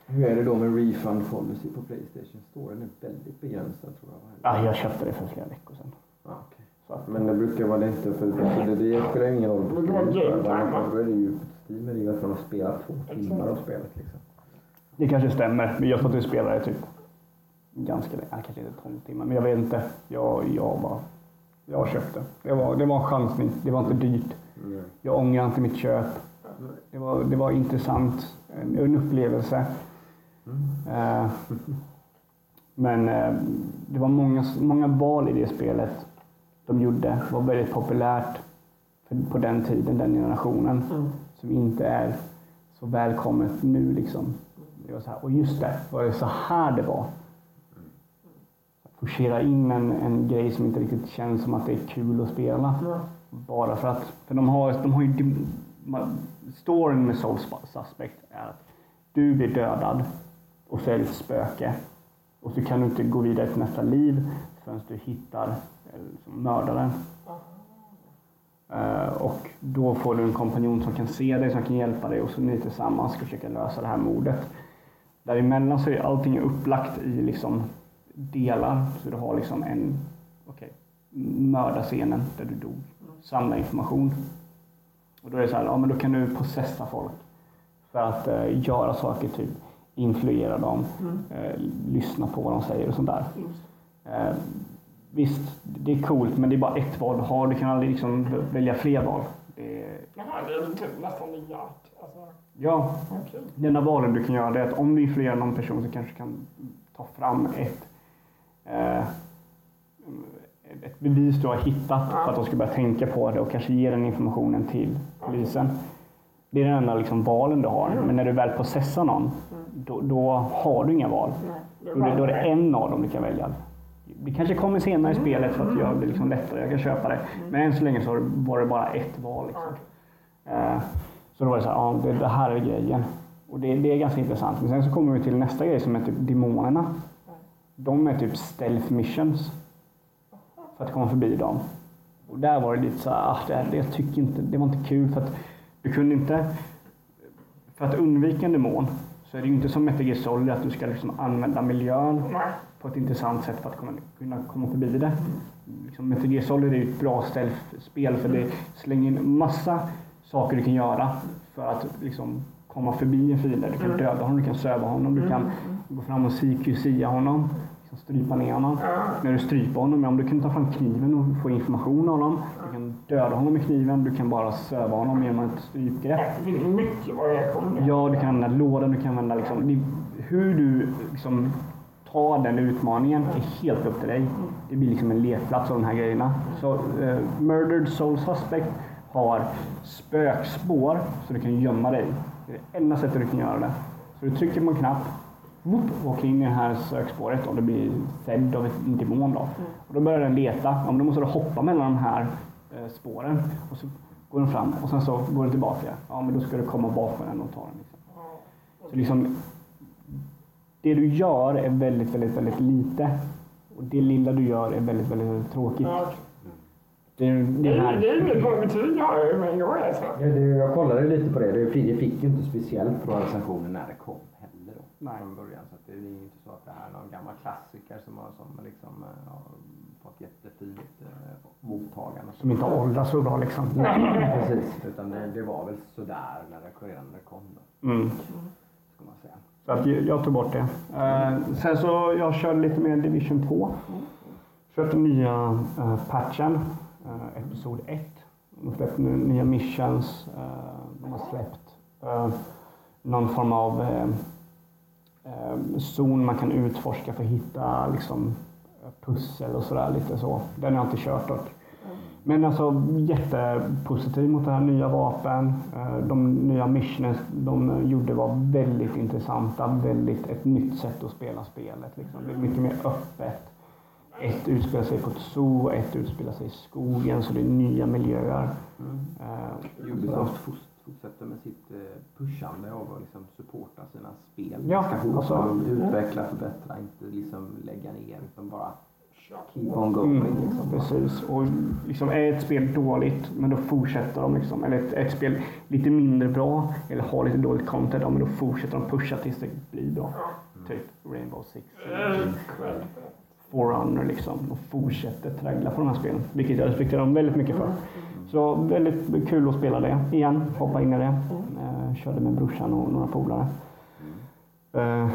Speaker 2: Hur är det då med refund policy på Playstation Store? Den är väldigt begränsad tror jag.
Speaker 3: Ja, jag köpte det för flera veckor sedan.
Speaker 2: Ja, okej. Men det brukar vara lite för för det, det spelar ju ingen roll.
Speaker 1: Det brukar vara game time, va?
Speaker 2: Då är det ju Steam är det ju att man har spelat två timmar av spelet liksom.
Speaker 3: det kanske stämmer, men jag tror att du spelade typ ganska länge, kanske inte 12 timmar, men jag vet inte. Jag, jag bara, jag köpte. Det var, det var en chansning, det var inte dyrt.
Speaker 2: Mm.
Speaker 3: Jag ångrar inte mitt köp. Det var, det var intressant, en, en upplevelse. Eh, men eh, det var många, många val i det spelet de gjorde. Var väldigt populärt på den tiden, den generationen. Som inte är så välkommet nu liksom. Det var så här, och just det, var det så här det var? Forcera in en, en grej som inte riktigt känns som att det är kul att spela.
Speaker 1: Ja.
Speaker 3: Bara för att, för de har, de har ju, storyn med Soul Suspect är att du blir dödad och så är det ett spöke. Och så kan du inte gå vidare till nästa liv förrän du hittar liksom, mördaren. Eh, och då får du en kompanjon som kan se dig, som kan hjälpa dig och så ni tillsammans ska försöka lösa det här mordet. Däremellan så är allting upplagt i liksom delar. Så du har liksom en, okej, mördarscenen där du dog. Samla information. Och då är det så här, ja men då kan du processa folk. För att eh, göra saker, typ influera dem, eh, lyssna på vad de säger och sånt där. Eh, visst, det är coolt men det är bara ett val du har. Du kan aldrig liksom välja fler val. Det är,
Speaker 1: Jaha, det är typ nästan art. Alltså,
Speaker 3: ja,
Speaker 1: okej.
Speaker 3: det enda valen du kan göra det är att om du influerar någon person så kanske du kan ta fram ett, eh, ett bevis du har hittat för att de ska börja tänka på det och kanske ge den informationen till polisen. Det är den enda liksom valen du har. Men när du väl processar någon, då, då har du inga val.
Speaker 1: Nej,
Speaker 3: Då, då är det en av dem du kan välja. Det kanske kommer senare i spelet för att göra det liksom lättare. Jag kan köpa det. Men än så länge så var det bara ett val. Liksom. Eh, Så då var det så här, ja, det, det här är grejen. Och det, det är ganska intressant. Men sen så kommer vi till nästa grej som är typ demonerna. De är typ stealth missions. För att komma förbi dem. Och där var det lite så här, ah, det, det, jag tycker inte, det var inte kul för att du kunde inte... För att undvika en demon så är det ju inte som Metal Gear Solid att du ska liksom använda miljön på ett intressant sätt för att komma, kunna komma förbi det. Liksom Metal Gear Solid är ju ett bra stealth-spel för det slänger in massa saker du kan göra för att liksom komma förbi en fiende. Du kan döda honom, du kan söva honom, du kan gå fram och CQCa honom, liksom strypa ner honom. När du stryper honom, ja, om du kan ta fram kniven och få information av honom. Du kan döda honom med kniven, du kan bara söva honom genom ett strypgrepp.
Speaker 1: Det finns mycket variation.
Speaker 3: Ja, du kan använda lådan, du kan använda liksom, hur du liksom tar den utmaningen är helt upp till dig. Det blir liksom en lekplats av de här grejerna. Så eh, Murdered Soul Suspect har spökspår så du kan gömma dig. Det är det enda sättet du kan göra det. Så du trycker på en knapp, åker in i det här sökspåret och det blir sedd av en demon. Då. Och då börjar den leta. Ja, men då måste du hoppa mellan de här eh, spåren. Och så går den fram och sen så går den tillbaka. Ja, men då ska du komma bakom den och ta den. Liksom. Så liksom, det du gör är väldigt, väldigt, väldigt lite. Och det lilla du gör är väldigt, väldigt, väldigt tråkigt.
Speaker 1: Ja.
Speaker 3: Det är, det
Speaker 1: Det
Speaker 3: är
Speaker 1: är
Speaker 3: här.
Speaker 1: det är inget bra betyg här med en gång alltså.
Speaker 2: Ja, det, jag kollade lite på det. Det det fick ju inte speciellt bra recensioner när det kom.
Speaker 3: Nej.
Speaker 2: Från början. Så det är ju inte så att det här är någon gammal klassiker som har som liksom, eh, har fått jättefint eh, mottagande.
Speaker 3: Som inte åldras så bra liksom.
Speaker 2: Nej, precis. Utan det, det var väl sådär när det, redan när det kom då,
Speaker 3: Mm.
Speaker 2: ska man säga.
Speaker 3: Så att jag tog bort det. Eh, sen så jag körde lite mer Division 2. Köpte nya uh, patchen, uh, Episod 1. De har släppt nya missions. eh, de har släppt eh, någon form av eh, eh, zon man kan utforska för att hitta liksom, pussel och sådär. Lite så. Den har jag inte kört dock. Men alltså jättepositiv mot det här nya vapen. Eh, De nya missions de gjorde var väldigt intressanta. Väldigt ett nytt sätt att spela spelet. Liksom. Det är mycket mer öppet. Ett utspelar sig på ett zoo, ett utspelar sig i skogen. Så det är nya miljöer. Eh,
Speaker 2: Ubisoft fort- fortsätter med sitt eh, pushande av att liksom supporta sina spel.
Speaker 3: Ja, alltså-
Speaker 2: att utveckla, förbättra, inte liksom lägga ner utan bara keep on going.
Speaker 3: Mm,
Speaker 2: Liksom.
Speaker 3: precis. Och liksom är ett spel dåligt, men då fortsätter de. Liksom. Eller ett, ett spel lite mindre bra, eller har lite dåligt content, men då fortsätter de pusha tills det blir bra. Typ Rainbow Six. eller Forerunner liksom. De fortsätter traggla på de här spelen. Vilket jag respekterar dem väldigt mycket för. Så väldigt kul att spela det igen. Hoppa in i det. Eh, körde med brorsan och några polare. Eh,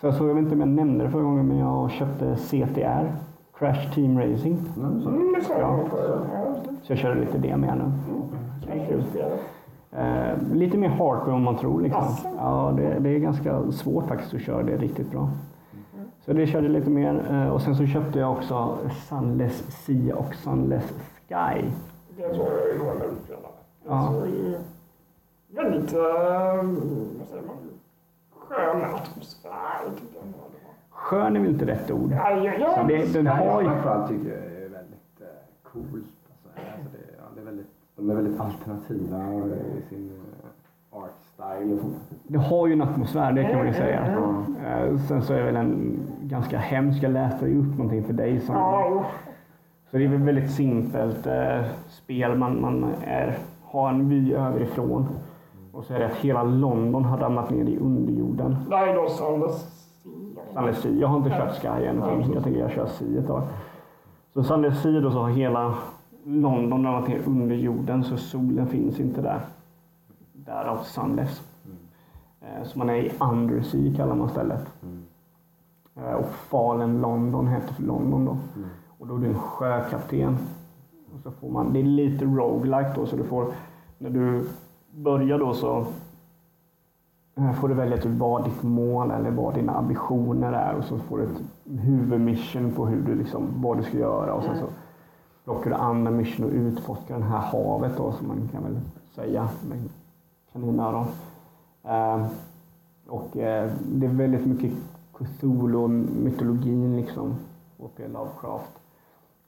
Speaker 3: så, så jag vet inte om jag nämnde det förra gången men jag köpte CTR. Crash Team Racing.
Speaker 2: Mm, så.
Speaker 1: Mm,
Speaker 3: Ja,
Speaker 1: jag.
Speaker 3: Så jag körde lite det med nu. Kul. Eh, lite mer hardcore om man tror. Liksom. Ja, det, det är ganska svårt faktiskt att köra det riktigt bra. Så det körde lite mer. Eh, och sen så köpte jag också Sunless Sea och Sunless Sky.
Speaker 1: Det såg jag igår när du spelade. Det
Speaker 3: Ja.
Speaker 1: ju väldigt, eh, vad säger man, skön atmosfär tycker jag.
Speaker 3: Skön är väl inte rätt ord.
Speaker 1: Ja, ja,
Speaker 3: Så
Speaker 1: ja.
Speaker 3: det, den har ju...
Speaker 2: framförallt tycker jag är väldigt eh, coolt. Alltså, alltså det, ja, det är väldigt, de är väldigt alternativa i sin art style.
Speaker 3: Det har ju en atmosfär, det kan man ju säga. Eh, Sen så är det väl en ganska hemsk, jag läste ju upp någonting för dig. Som. Så det är väl väldigt simpelt eh, spel. Man, man är, har en vy överifrån. Och så är det att hela London har ramlat ner i underjorden.
Speaker 1: Är då
Speaker 3: Sea. Jag har inte kört Sky än. Jag tänker jag kör Sea ett tag. Så Sunless Sea då så har hela London ramlat ner under jorden så solen finns inte där. Därav Sunless. Eh, Så man är i Undersea kallar man stället. Eh, Och Fallen London heter för London då. Och då är du en sjökapten. Och så får man, det är lite roguelike då så du får, när du börjar då så eh, får du välja typ vad ditt mål eller vad dina ambitioner är och så får du ett huvudmission på hur du liksom, vad du ska göra och sen så plockar du andra mission och utforskar det här havet då, som man kan väl säga med kaninöron. Eh, och eh, det är väldigt mycket Cthulhu-mytologin liksom, H.P. Lovecraft.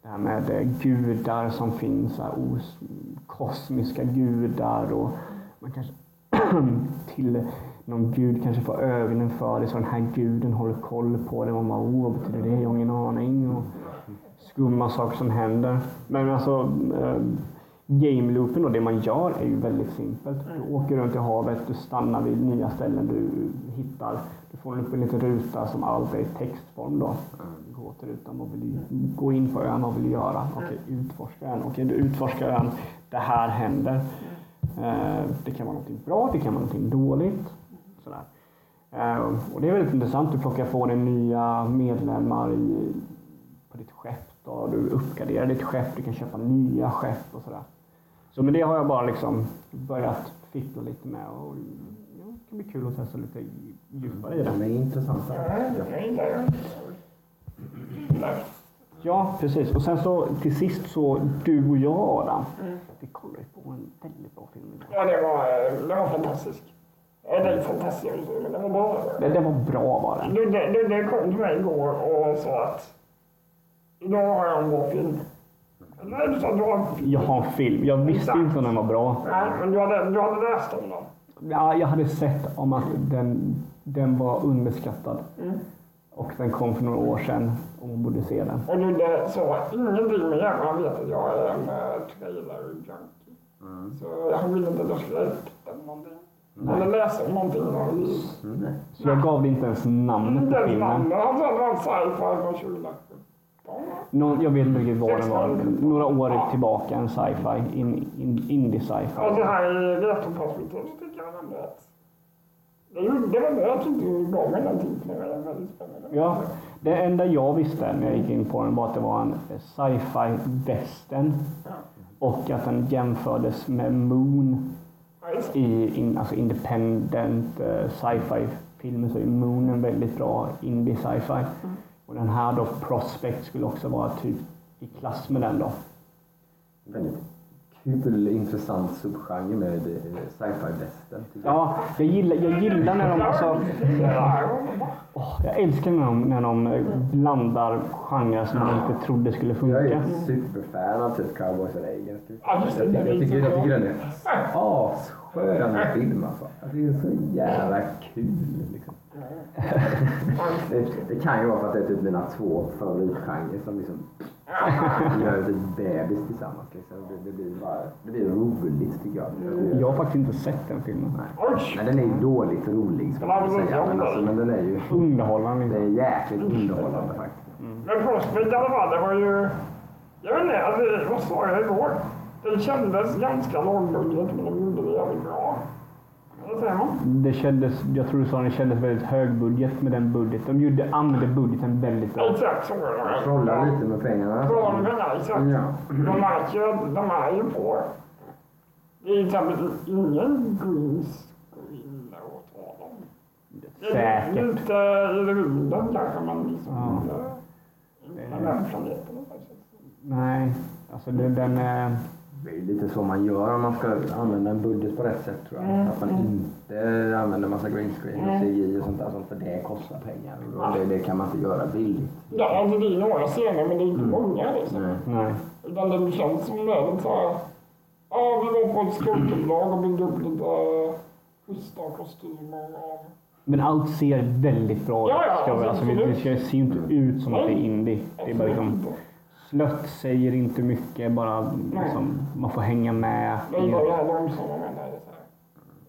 Speaker 3: Det här med eh, gudar som finns, så här, os, kosmiska gudar och man kanske till någon gud kanske får ögonen för det så den här guden håller koll på det. Man bara, oh, vad betyder det? Jag har ingen aning. Och skumma saker som händer. Men alltså, ehm, game loopen och det man gör är ju väldigt simpelt. Du åker runt i havet, du stannar vid nya ställen du hittar. Du får upp en liten ruta som allt är i textform då. Gå till rutan, vad vill du gå in på ön, vad vill du göra? Okej, utforska ön. Okej, du utforskar ön. Det här händer. Eh, det kan vara någonting bra, det kan vara någonting dåligt. Sådär. Eh, och det är väldigt intressant. Du plockar på dig nya medlemmar i, på ditt skepp. Då. Du uppgraderar ditt skepp, du kan köpa nya skepp och sådär. Så med det har jag bara liksom börjat fippla lite med. Och, ja, det kan bli kul att testa lite djupare i det.
Speaker 2: De är intressanta.
Speaker 1: Ja, det.
Speaker 3: Precis. Och sen så till sist så, du och jag Adam, vi kollade på en väldigt bra film idag.
Speaker 1: Ja, det var, det var fantastiskt. Ja, det är fantastiskt, men det var bra.
Speaker 3: Det, det var bra var den.
Speaker 1: Du, det, det, det kom till mig igår och sa att idag har jag en bra film. Nej, du sa att du har en film.
Speaker 3: Jag har en film. Jag visste inte om den var bra.
Speaker 1: Nej, men du hade, du hade läst om den.
Speaker 3: Ja, jag hade sett om att den, den var underskattad.
Speaker 1: Mm.
Speaker 3: Och den kom för några år sedan och man borde se den.
Speaker 1: Och du, det så ingenting med men han vet att jag är en uh, trailer-junkie. Så han ville inte att jag skulle titta på någonting. Eller läsa om någonting.
Speaker 2: Mm.
Speaker 3: Så jag gav det inte ens namnet på filmen.
Speaker 1: namnet, han sa att det var en sci-fi från 2017.
Speaker 3: Någon, jag vet inte riktigt vad den var. Några år tillbaka, en sci-fi. In, in, indie
Speaker 1: Och så
Speaker 3: sci-fi.
Speaker 1: här i retroperspektiv så tycker jag ändå att det, är det var bra att inte gav mig någonting för det var väldigt spännande.
Speaker 3: Ja, det enda jag visste när jag gick in på den var att det var en sci-fi western. Och att den jämfördes med Moon
Speaker 1: Ja, det.
Speaker 3: i in, alltså independent eh, sci-fi filmer så är Moon en väldigt bra indie sci-fi. Och den här då, Prospect, skulle också vara typ i klass med den då.
Speaker 2: Väldigt kul, intressant subgenre med eh, sci-fi västern. tycker jag.
Speaker 3: Ja, jag gillar, jag gillar när de alltså, åh, jag älskar när de, när de eh, blandar genrer som man inte trodde skulle
Speaker 2: Jag är
Speaker 3: funka.
Speaker 2: ett superfan av typ Cowboys and Aliens. Typ. Jag, tycker, jag,
Speaker 1: så
Speaker 2: tycker, jag den är asskön film alltså. Det är så jävla kul liksom. Det, det kan ju vara för att det är typ mina två favoritgenrer som liksom gör typ bebis tillsammans. Liksom. Det, det, blir bara, det blir roligt tycker jag.
Speaker 3: Jag har faktiskt inte sett den filmen.
Speaker 1: Oj!
Speaker 2: Men den är ju dåligt rolig ska man säga. Men, alltså, men den är ju
Speaker 3: Underhållande.
Speaker 2: det är
Speaker 3: Liksom.
Speaker 2: jäkligt underhållande faktiskt.
Speaker 1: Men Prospect i alla fall, det var ju... Jag vet inte, alltså, vad sa jag igår? Det kändes ganska men de gjorde det jävligt bra. Vad säger man?
Speaker 3: Det kändes, jag tror du sa att det kändes väldigt hög budget med den budget. De gjorde, använde budgeten väldigt bra.
Speaker 1: Exakt så var det.
Speaker 2: Trolla lite med pengarna.
Speaker 1: Bra med pengar, exakt.
Speaker 2: Ja.
Speaker 1: De märker att de är ju på. Det är till exempel ingen green screen att tala om. Det är
Speaker 3: Säkert.
Speaker 1: Lite i rymden kanske, men liksom
Speaker 3: Ja.
Speaker 1: inte inte den planeten.
Speaker 3: Nej, alltså det, den... eh,
Speaker 2: Det är ju lite så man gör om man ska använda en budget på rätt sätt tror jag.
Speaker 1: Mm.
Speaker 2: Att man inte använder massa green screen och CGI och sånt där. Sånt, för det kostar pengar. Och det, det kan man inte göra billigt.
Speaker 1: Ja, alltså det är några scener, men det är inte många liksom.
Speaker 2: Nej.
Speaker 3: nej.
Speaker 1: Utan det känns som lite såhär, ja vi var på ett skulpturlag och byggde upp lite schyssta kostymer och...
Speaker 3: Men allt ser väldigt bra ut.
Speaker 1: Ja, ja,
Speaker 3: vi- alltså, det, ser ser inte ut som att det är indie. Det är bara liksom, slött säger inte mycket, bara liksom, man får hänga med.
Speaker 1: Jag gillar det här långsamma med det. så här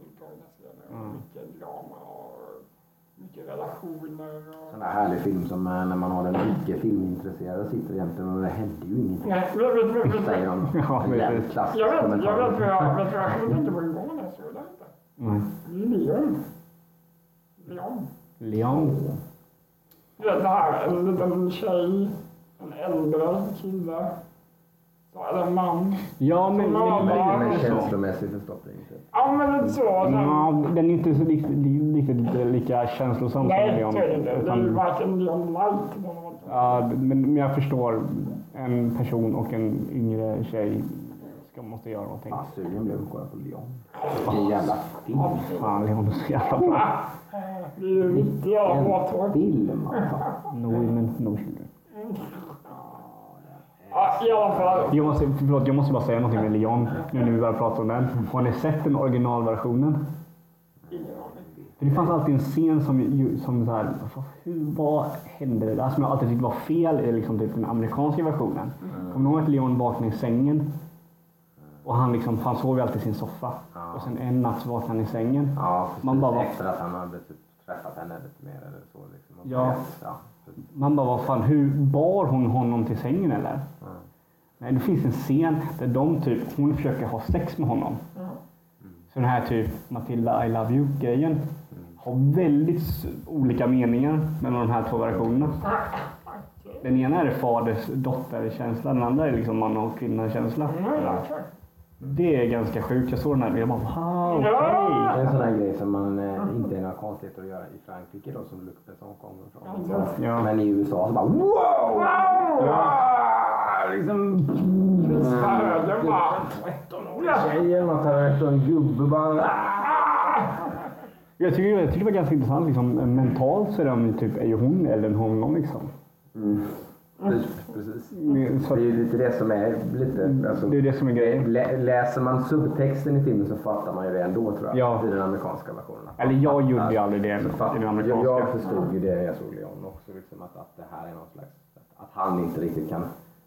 Speaker 1: utdragna scener och
Speaker 3: Mm.
Speaker 1: mycket drama och mycket relationer och...
Speaker 2: Sån där härlig film som eh, när man har den icke filmintresserade sitter jämte men det händer ju ingenting.
Speaker 1: Nej, vet, vet, vet, vet,
Speaker 2: Säger de.
Speaker 3: Ja,
Speaker 2: En
Speaker 3: vet,
Speaker 2: jävligt
Speaker 3: vet.
Speaker 2: klassisk
Speaker 1: jag vet,
Speaker 2: kommentar.
Speaker 1: jag vet jag, vet jag kommer tänka på igår när jag såg det inte.
Speaker 3: Nej.
Speaker 1: Det är Leon. Leon.
Speaker 3: Leon.
Speaker 1: Du vet det här, en liten tjej, äldre kille, så är det en man.
Speaker 3: Ja, men... Men, men,
Speaker 2: Med
Speaker 3: men så.
Speaker 2: känslomässig förstoppning. typ.
Speaker 1: Ja men lite så. Sen,
Speaker 3: Ja, den är inte så riktigt, riktigt lika känslosam som
Speaker 1: nej,
Speaker 3: Leon.
Speaker 1: så är det inte. Det är varken eller något.
Speaker 3: Ja, men, men jag förstår en person och en yngre tjej ska, måste göra någonting.
Speaker 2: Fan, sugen blev att kolla på Leon. Vilken jävla film.
Speaker 3: Fan, Leon är så jävla bra.
Speaker 1: Det är ju riktigt jävla våttorr.
Speaker 2: En film alltså.
Speaker 3: No women, no children. Jag måste, förlåt, jag måste bara säga någonting med Leon nu när vi börjar prata om den. Har ni sett den originalversionen? För det fanns alltid en scen som, som så här, hur, vad hände det där? Som jag alltid tyckte var fel i liksom typ den amerikanska versionen. Kommer ni ihåg att Leon vaknade i sängen? Och han, liksom, han sov ju alltid i sin soffa.
Speaker 2: Ja.
Speaker 3: Och sen en natt så vaknade han i sängen.
Speaker 2: Ja, precis.
Speaker 3: Man bara, vad-
Speaker 2: Efter att han hade typ träffat henne lite mer eller så. Liksom.
Speaker 3: Ja.
Speaker 2: ja.
Speaker 3: Man bara, vad fan, hur bar hon honom till sängen eller?
Speaker 2: Ja.
Speaker 3: Nej, det finns en scen där de typ, hon försöker ha sex med honom. Så den här typ Matilda I love you grejen har väldigt olika meningar mellan de här två versionerna. Den ena är faders dotter-känsla, den andra är liksom man och kvinna-känsla. Det är ganska sjukt. Jag såg den här och jag bara wow, okej.
Speaker 2: Det är en sån här grej som man eh, inte är några konstigheter att göra i Frankrike då som Luc Besson kommer ifrån.
Speaker 3: Ja.
Speaker 2: Men i USA så bara wow! wow! Liksom...
Speaker 1: Höger bara.
Speaker 2: 13-årig tjej eller något här efter en gubbe bara...
Speaker 3: Jag tycker, jag tycker det var ganska intressant. Liksom, mentalt så är de typ, är ju hon eller en honom liksom.
Speaker 2: Mm. Precis. Det är ju lite det som är lite... Alltså,
Speaker 3: det är det som är grejen.
Speaker 2: lä- läser man subtexten i filmen så fattar man ju det ändå tror jag.
Speaker 3: Ja.
Speaker 2: I den amerikanska versionen.
Speaker 3: Eller jag gjorde ju aldrig det
Speaker 2: Så fatt-
Speaker 3: i den
Speaker 2: jag,
Speaker 3: amerikanska.
Speaker 2: jag förstod ju det när jag såg Leon också. Liksom, att, att det här är någon slags... Att han inte riktigt kan...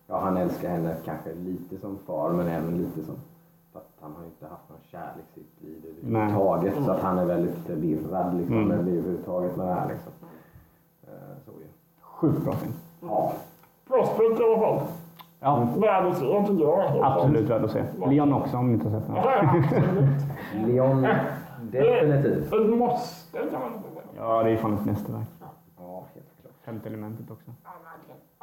Speaker 2: Ja, han älskar henne kanske lite som far men även lite som... Att han har inte haft någon kärlek i sitt liv överhuvudtaget. Så att han är väldigt förvirrad liksom,
Speaker 3: Mm.
Speaker 2: med överhuvudtaget med det här. Liksom. Eh, Så ju.
Speaker 3: Sjukt bra film.
Speaker 2: Ja.
Speaker 1: Prospect i alla fall.
Speaker 3: Ja,
Speaker 1: Värd att se, tycker jag.
Speaker 3: absolut värd att se. Leon också om ni inte har sett den.
Speaker 1: Ja.
Speaker 2: Leon, definitivt.
Speaker 1: Ett måste kan man inte säga.
Speaker 3: Ja, det är fan ett mästerverk.
Speaker 2: Ja, helt klart.
Speaker 3: Femte elementet också.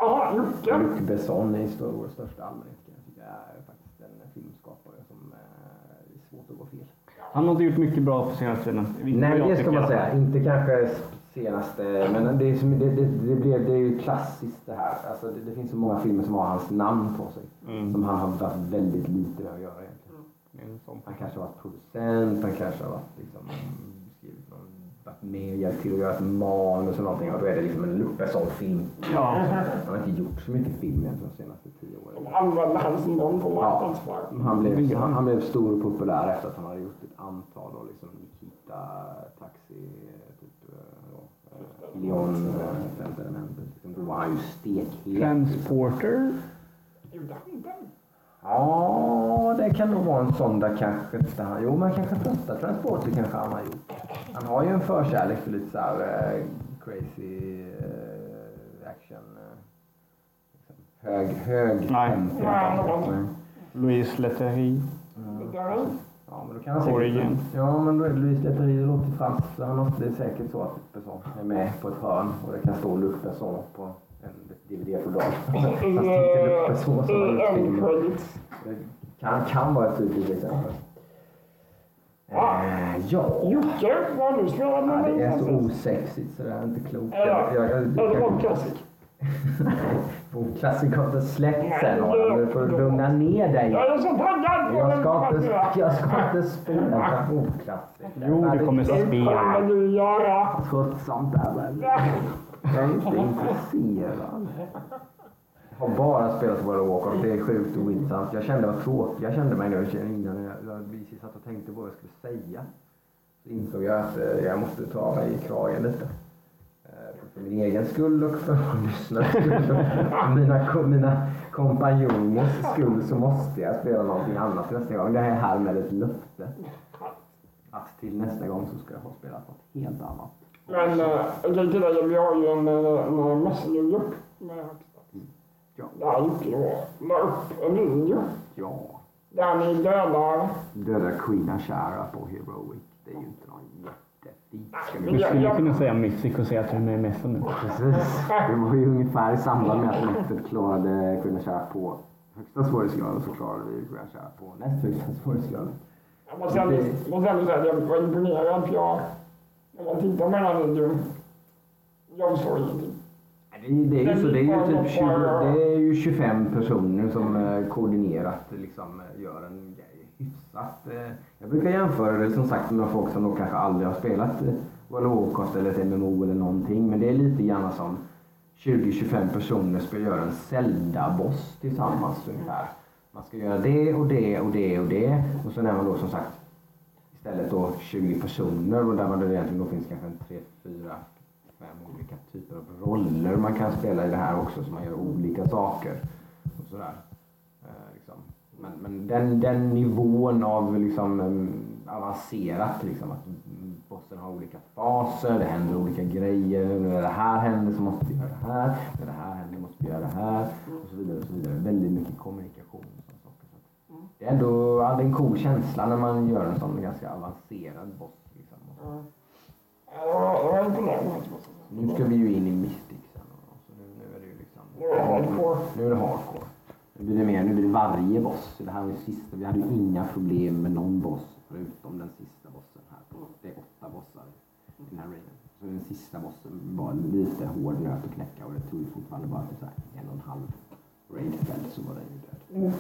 Speaker 1: Jaha, Jocke.
Speaker 2: Luc Besson är i Wars största allmänhet. kan Jag tycka är faktiskt en filmskapare som eh, är svårt att gå fel.
Speaker 3: Han har inte gjort mycket bra på senaste tiden.
Speaker 2: Nej, det ska man säga. Inte kanske senaste, men det är, som, det, det, det, blir, det är ju klassiskt det här. Alltså, det, det finns så många filmer som har hans namn på sig.
Speaker 3: Mm.
Speaker 2: Som han har varit väldigt lite med att göra egentligen.
Speaker 3: Sån.
Speaker 2: Han kanske har varit producent, han kanske har varit liksom, varit med och hjälpt till att göra ett manus eller någonting. Och då är det liksom en Luc Besson-film.
Speaker 3: Ja.
Speaker 2: Han har inte gjort så mycket film egentligen de senaste tio åren.
Speaker 1: De använde hans namn på
Speaker 2: Ja.
Speaker 1: marknadsföring.
Speaker 2: Han blev, han, han blev stor och populär efter att han hade gjort ett antal då, liksom Nikita, Taxi, typ ja, eh, Leon, eh, Femte elementet. Liksom, Då var han ju stekhet.
Speaker 3: Transporter.
Speaker 1: Gjorde han inte?
Speaker 2: Ja, det kan nog vara en sån där kanske inte han... Jo, men kanske första Transporter kanske han har gjort. Han har ju en förkärlek för lite så här eh, crazy eh, action. Eh, liksom, hög, hög
Speaker 3: Nej.
Speaker 2: tempo.
Speaker 1: Nej.
Speaker 3: Louise
Speaker 1: där är
Speaker 2: Ja, men då kan han säkert... Ja, men då är det Louise Leterrier, det låter franskt. Så han måste, det är säkert så att Besson är med på ett hörn och det kan stå Luc Besson på en DVD-fodral. Fast inte Luc Besson som
Speaker 1: credit.
Speaker 2: Det kan, kan vara ett tydligt exempel. Eh, ja.
Speaker 1: Jocke, vad har du spelat
Speaker 2: ja,
Speaker 1: med
Speaker 2: det är så osexigt så det är inte klokt.
Speaker 1: Eller,
Speaker 2: Jag- jag- jag-.
Speaker 1: Bob Classic
Speaker 2: har inte släppt sen Adam. Du får lugna ner dig.
Speaker 1: Jag är så taggad på
Speaker 2: Jag ska inte, jag ska inte spela Bob Classic.
Speaker 3: Jo, du kommer
Speaker 1: Det kommer
Speaker 3: spela.
Speaker 1: du göra.
Speaker 2: Tröttsamt där väl. Jag är inte intresserad. Jag har bara spelat World of Warcraft. Det är sjukt ointressant. Jag kände vad tråkig. Jag kände mig nu innan jag, jag, vi satt och tänkte på vad jag skulle säga. Så insåg jag att eh, jag måste ta mig i kragen lite. Eh, för min egen skull och för lyssnarnas skull. Och mina, mina kompanjoners skull så måste jag spela någonting annat nästa gång. Det här är härmed ett löfte. Att till nästa gång så ska jag ha spelat något helt annat.
Speaker 1: Men eh, jag kan tillägga, vi har ju en, eh, en Messengergrupp med Högsta.
Speaker 2: Ja.
Speaker 1: Där Jocke då la upp en video
Speaker 2: Ja.
Speaker 1: där ni dödar...
Speaker 2: Döda Queen Ashara på Heroic. Det är ju inte någon vi
Speaker 3: Du
Speaker 2: säga.
Speaker 3: skulle kunna säga Mythic och säga att du är med nu.
Speaker 2: Precis. Det var ju ungefär i samband med att Nettet klarade Queen Ashara på högsta svårighetsgraden så klarade vi Queen Ashara på näst högsta svårighetsgraden.
Speaker 1: Jag måste ändå, måste ändå säga att jag var imponerad för jag... När man tittar på den här videon, jag förstår ingenting.
Speaker 2: det är, ju så. Det är ju, typ 20, det är ju 25 personer som eh, koordinerat liksom, eh, gör en grej hyfsat. eh, Jag brukar jämföra det som sagt med folk som då kanske aldrig har spelat World of Warcraft eller ett MMO eller någonting. Men det är lite grann som 20-25 personer ska göra en Zelda-boss tillsammans ungefär. Man ska göra det och det och det och det. Och sen är man då som sagt istället då 20 personer och där man då egentligen då finns kanske en 3, 4, 5 olika typer av roller man kan spela i det här också så man gör olika saker. Och sådär. Eh, liksom. Men, men den, den nivån av liksom, avancerat, liksom, att bossen har olika faser, det händer olika grejer. När det här händer så måste vi göra det här. När det här händer måste vi göra det här. Och så vidare. Och så vidare. Väldigt mycket kommunikation. Och sådana saker. Så att det är ändå ja, det är en cool känsla när man gör en sån ganska avancerad boss. Liksom.
Speaker 1: Säga.
Speaker 2: Nu ska vi ju in i Mystic sen. Så nu, nu är det ju liksom...
Speaker 1: Nu är det hardcore.
Speaker 2: Nu är det hardcore. Nu blir det mer, nu blir det varje boss. Det här var ju sista, vi hade ju inga problem med någon boss förutom den sista bossen här. Det är åtta bossar i den här raiden. Så den sista bossen var lite hård nöt att knäcka och det tog ju fortfarande bara till så en och en halv raidkväll så var den ju död. Liksom.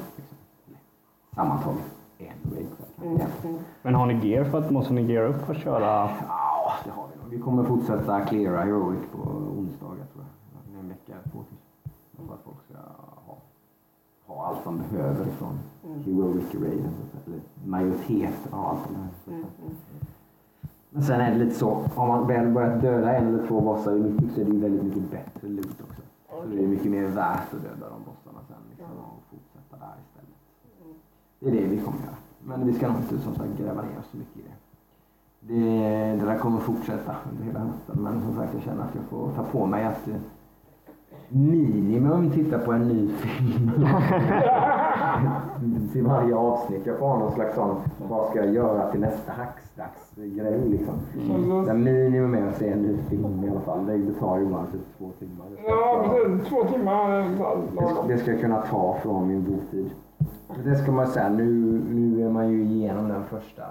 Speaker 2: Sammantaget en raidkväll kanske.
Speaker 3: Men har ni gear för att måste ni gear upp för att köra?
Speaker 2: Ja, det har vi nog. Vi kommer fortsätta cleara Heroic på onsdagar tror jag. Det är En vecka, två till. För att folk ska ha, ha allt de behöver från Heroic Raiden. Eller majoriteten av allt de behöver. Men sen är det lite så, har man väl börjat döda en eller två bossar i Mythic så är det ju väldigt mycket bättre loot också. Så det är mycket mer värt att döda de bossarna sen liksom, och fortsätta där istället. Det är det vi kommer göra. Men vi ska nog inte som sagt gräva ner oss så mycket i det. Det, det där kommer fortsätta under hela hösten. Men som sagt, jag känner att jag får ta på mig att eh, minimum titta på en ny film. till varje avsnitt. Jag får ha någon slags sån, vad ska jag göra till nästa hacksdagsgrej liksom. Det minimum är att se en ny film i alla fall. Det tar ju bara typ två timmar.
Speaker 1: Ja, precis. Två timmar väl
Speaker 2: Det ska, det ska jag kunna ta från min botid. Det ska man säga, nu, nu är man ju igenom den första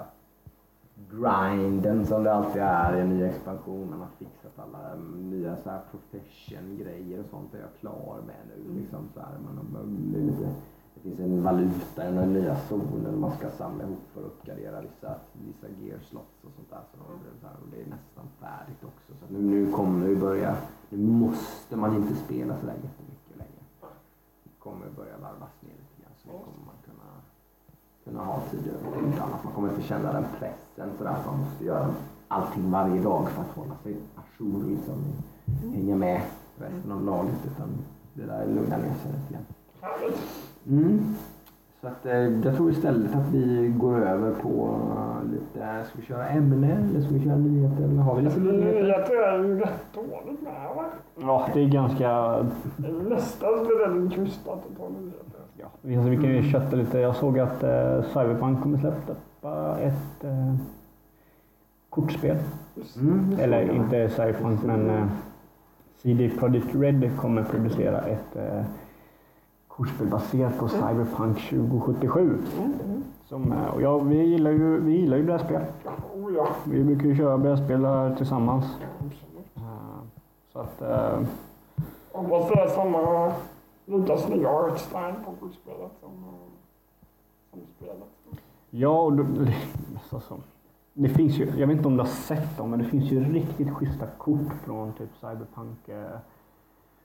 Speaker 2: grinden som det alltid är i en ny expansion. Man har fixat alla mm, nya så här profession-grejer och sånt är jag klar med nu. Liksom så här, man har, det, lite, det finns en valuta i den nya zonen man ska samla ihop för att uppgradera vissa, vissa gear-slots och sånt där. Så, det, så här, och det är nästan färdigt också. Så nu, nu kommer vi börja, nu måste man inte spela sådär jättemycket längre. Det kommer börja varvas ner så kommer man kunna, kunna ha tid över det lite annat. Man kommer inte känna den pressen sådär att man måste göra allting varje dag för att hålla sig ajour liksom hänga med resten av laget. Utan det där lugnar ner sig lite grann. Mm. Så att, eh, jag tror istället att vi går över på eh, lite, ska vi köra ämne eller ska vi köra nyheter? Eller har vi lite nyheter?
Speaker 1: Nyheter är ju rätt dåligt med va?
Speaker 3: Ja, det är ganska...
Speaker 1: Nästan lite krystat att ta nyheter.
Speaker 3: Ja, vi, alltså, vi kan ju kötta lite. Jag såg att eh, Cyberpunk kommer släppa ett eh, kortspel.
Speaker 2: Mm,
Speaker 3: Eller
Speaker 2: jag.
Speaker 3: inte Cyberpunk, men eh, CD Projekt Red kommer producera ett eh, kortspel baserat på Cyberpunk 2077. Som, eh, och ja, vi, gillar ju, vi gillar ju brädspel.
Speaker 1: Oh ja,
Speaker 3: Vi brukar ju köra brädspel här tillsammans. Eh, så att, eh,
Speaker 1: Hoppas det är samma, lika snygga artstyle på kortspelet som, eh, som spelet.
Speaker 3: ja, och då, alltså, det finns ju, jag vet inte om du har sett dem, men det finns ju riktigt schyssta kort från typ Cyberpunk. eh,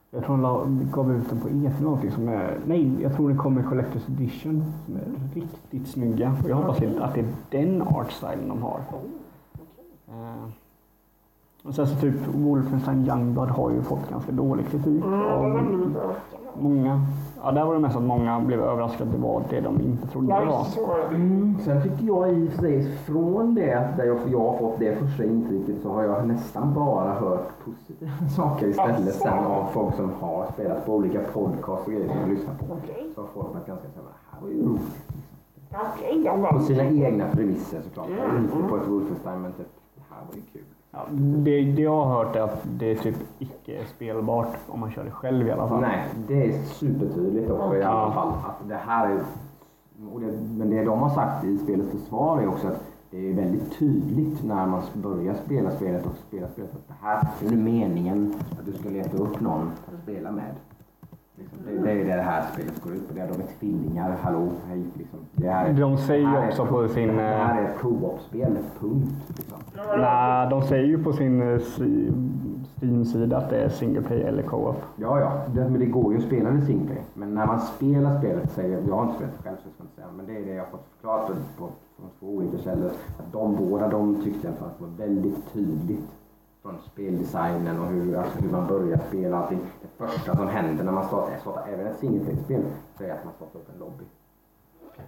Speaker 3: Jag tror de gav ut den på E3 eller någonting som är, nej, jag tror det kommer Collector's Edition som är riktigt snygga. Och jag hoppas att det är den artstylen de har. Eh, Och sen så typ Wolfenstein Youngblood har ju fått ganska dålig kritik
Speaker 1: Mm,
Speaker 3: av många. Ja, där var det mest att många blev överraskade att det var det de inte trodde det var.
Speaker 2: Mm, sen tycker jag i och för sig från det där jag, jag har fått det första intrycket så har jag nästan bara hört positiva saker istället
Speaker 1: Asså?
Speaker 2: sen av folk som har spelat på olika podcast och grejer som jag lyssnar på.
Speaker 1: Okej,
Speaker 2: Så har folk varit ganska såhär, det här var ju roligt. Liksom.
Speaker 1: jag
Speaker 2: På sina egna premisser såklart.
Speaker 1: Mm,
Speaker 2: Inte
Speaker 1: mm.
Speaker 2: på ett Wolfenstein men typ, det här var ju kul.
Speaker 3: Ja, det, det jag har hört är att det är typ icke spelbart om man kör det själv i alla fall.
Speaker 2: Nej, det är supertydligt också i alla fall. Att det här är, och det, men det de har sagt i spelets försvar är också att det är väldigt tydligt när man börjar spela spelet och spela spelet att det här är meningen att du ska leta upp någon att spela med. Liksom, det, det är det det här spelet går ut på. Det är de är tvillingar, hallå, hej. Liksom. Det här,
Speaker 3: De säger
Speaker 2: det
Speaker 3: ju
Speaker 2: här är
Speaker 3: också på sin,
Speaker 2: Det här
Speaker 3: eh,
Speaker 2: är ett co-op-spel, punkt. Liksom.
Speaker 3: Nej, de säger ju på sin eh, si- Steam-sida att det är single play eller co-op.
Speaker 2: Ja, ja, det, men det går ju att spela med singleplay. Men när man spelar spelet, säger, jag har inte spelat själv så jag ska inte säga, men det är det jag har fått förklarat på, på, från två olika källor. Att de båda de tyckte fall att det var väldigt tydligt från speldesignen och hur, alltså hur man börjar spela. Allting. Det första som händer när man startar, startar även ett singleplay-spel, så är att man startar upp en lobby.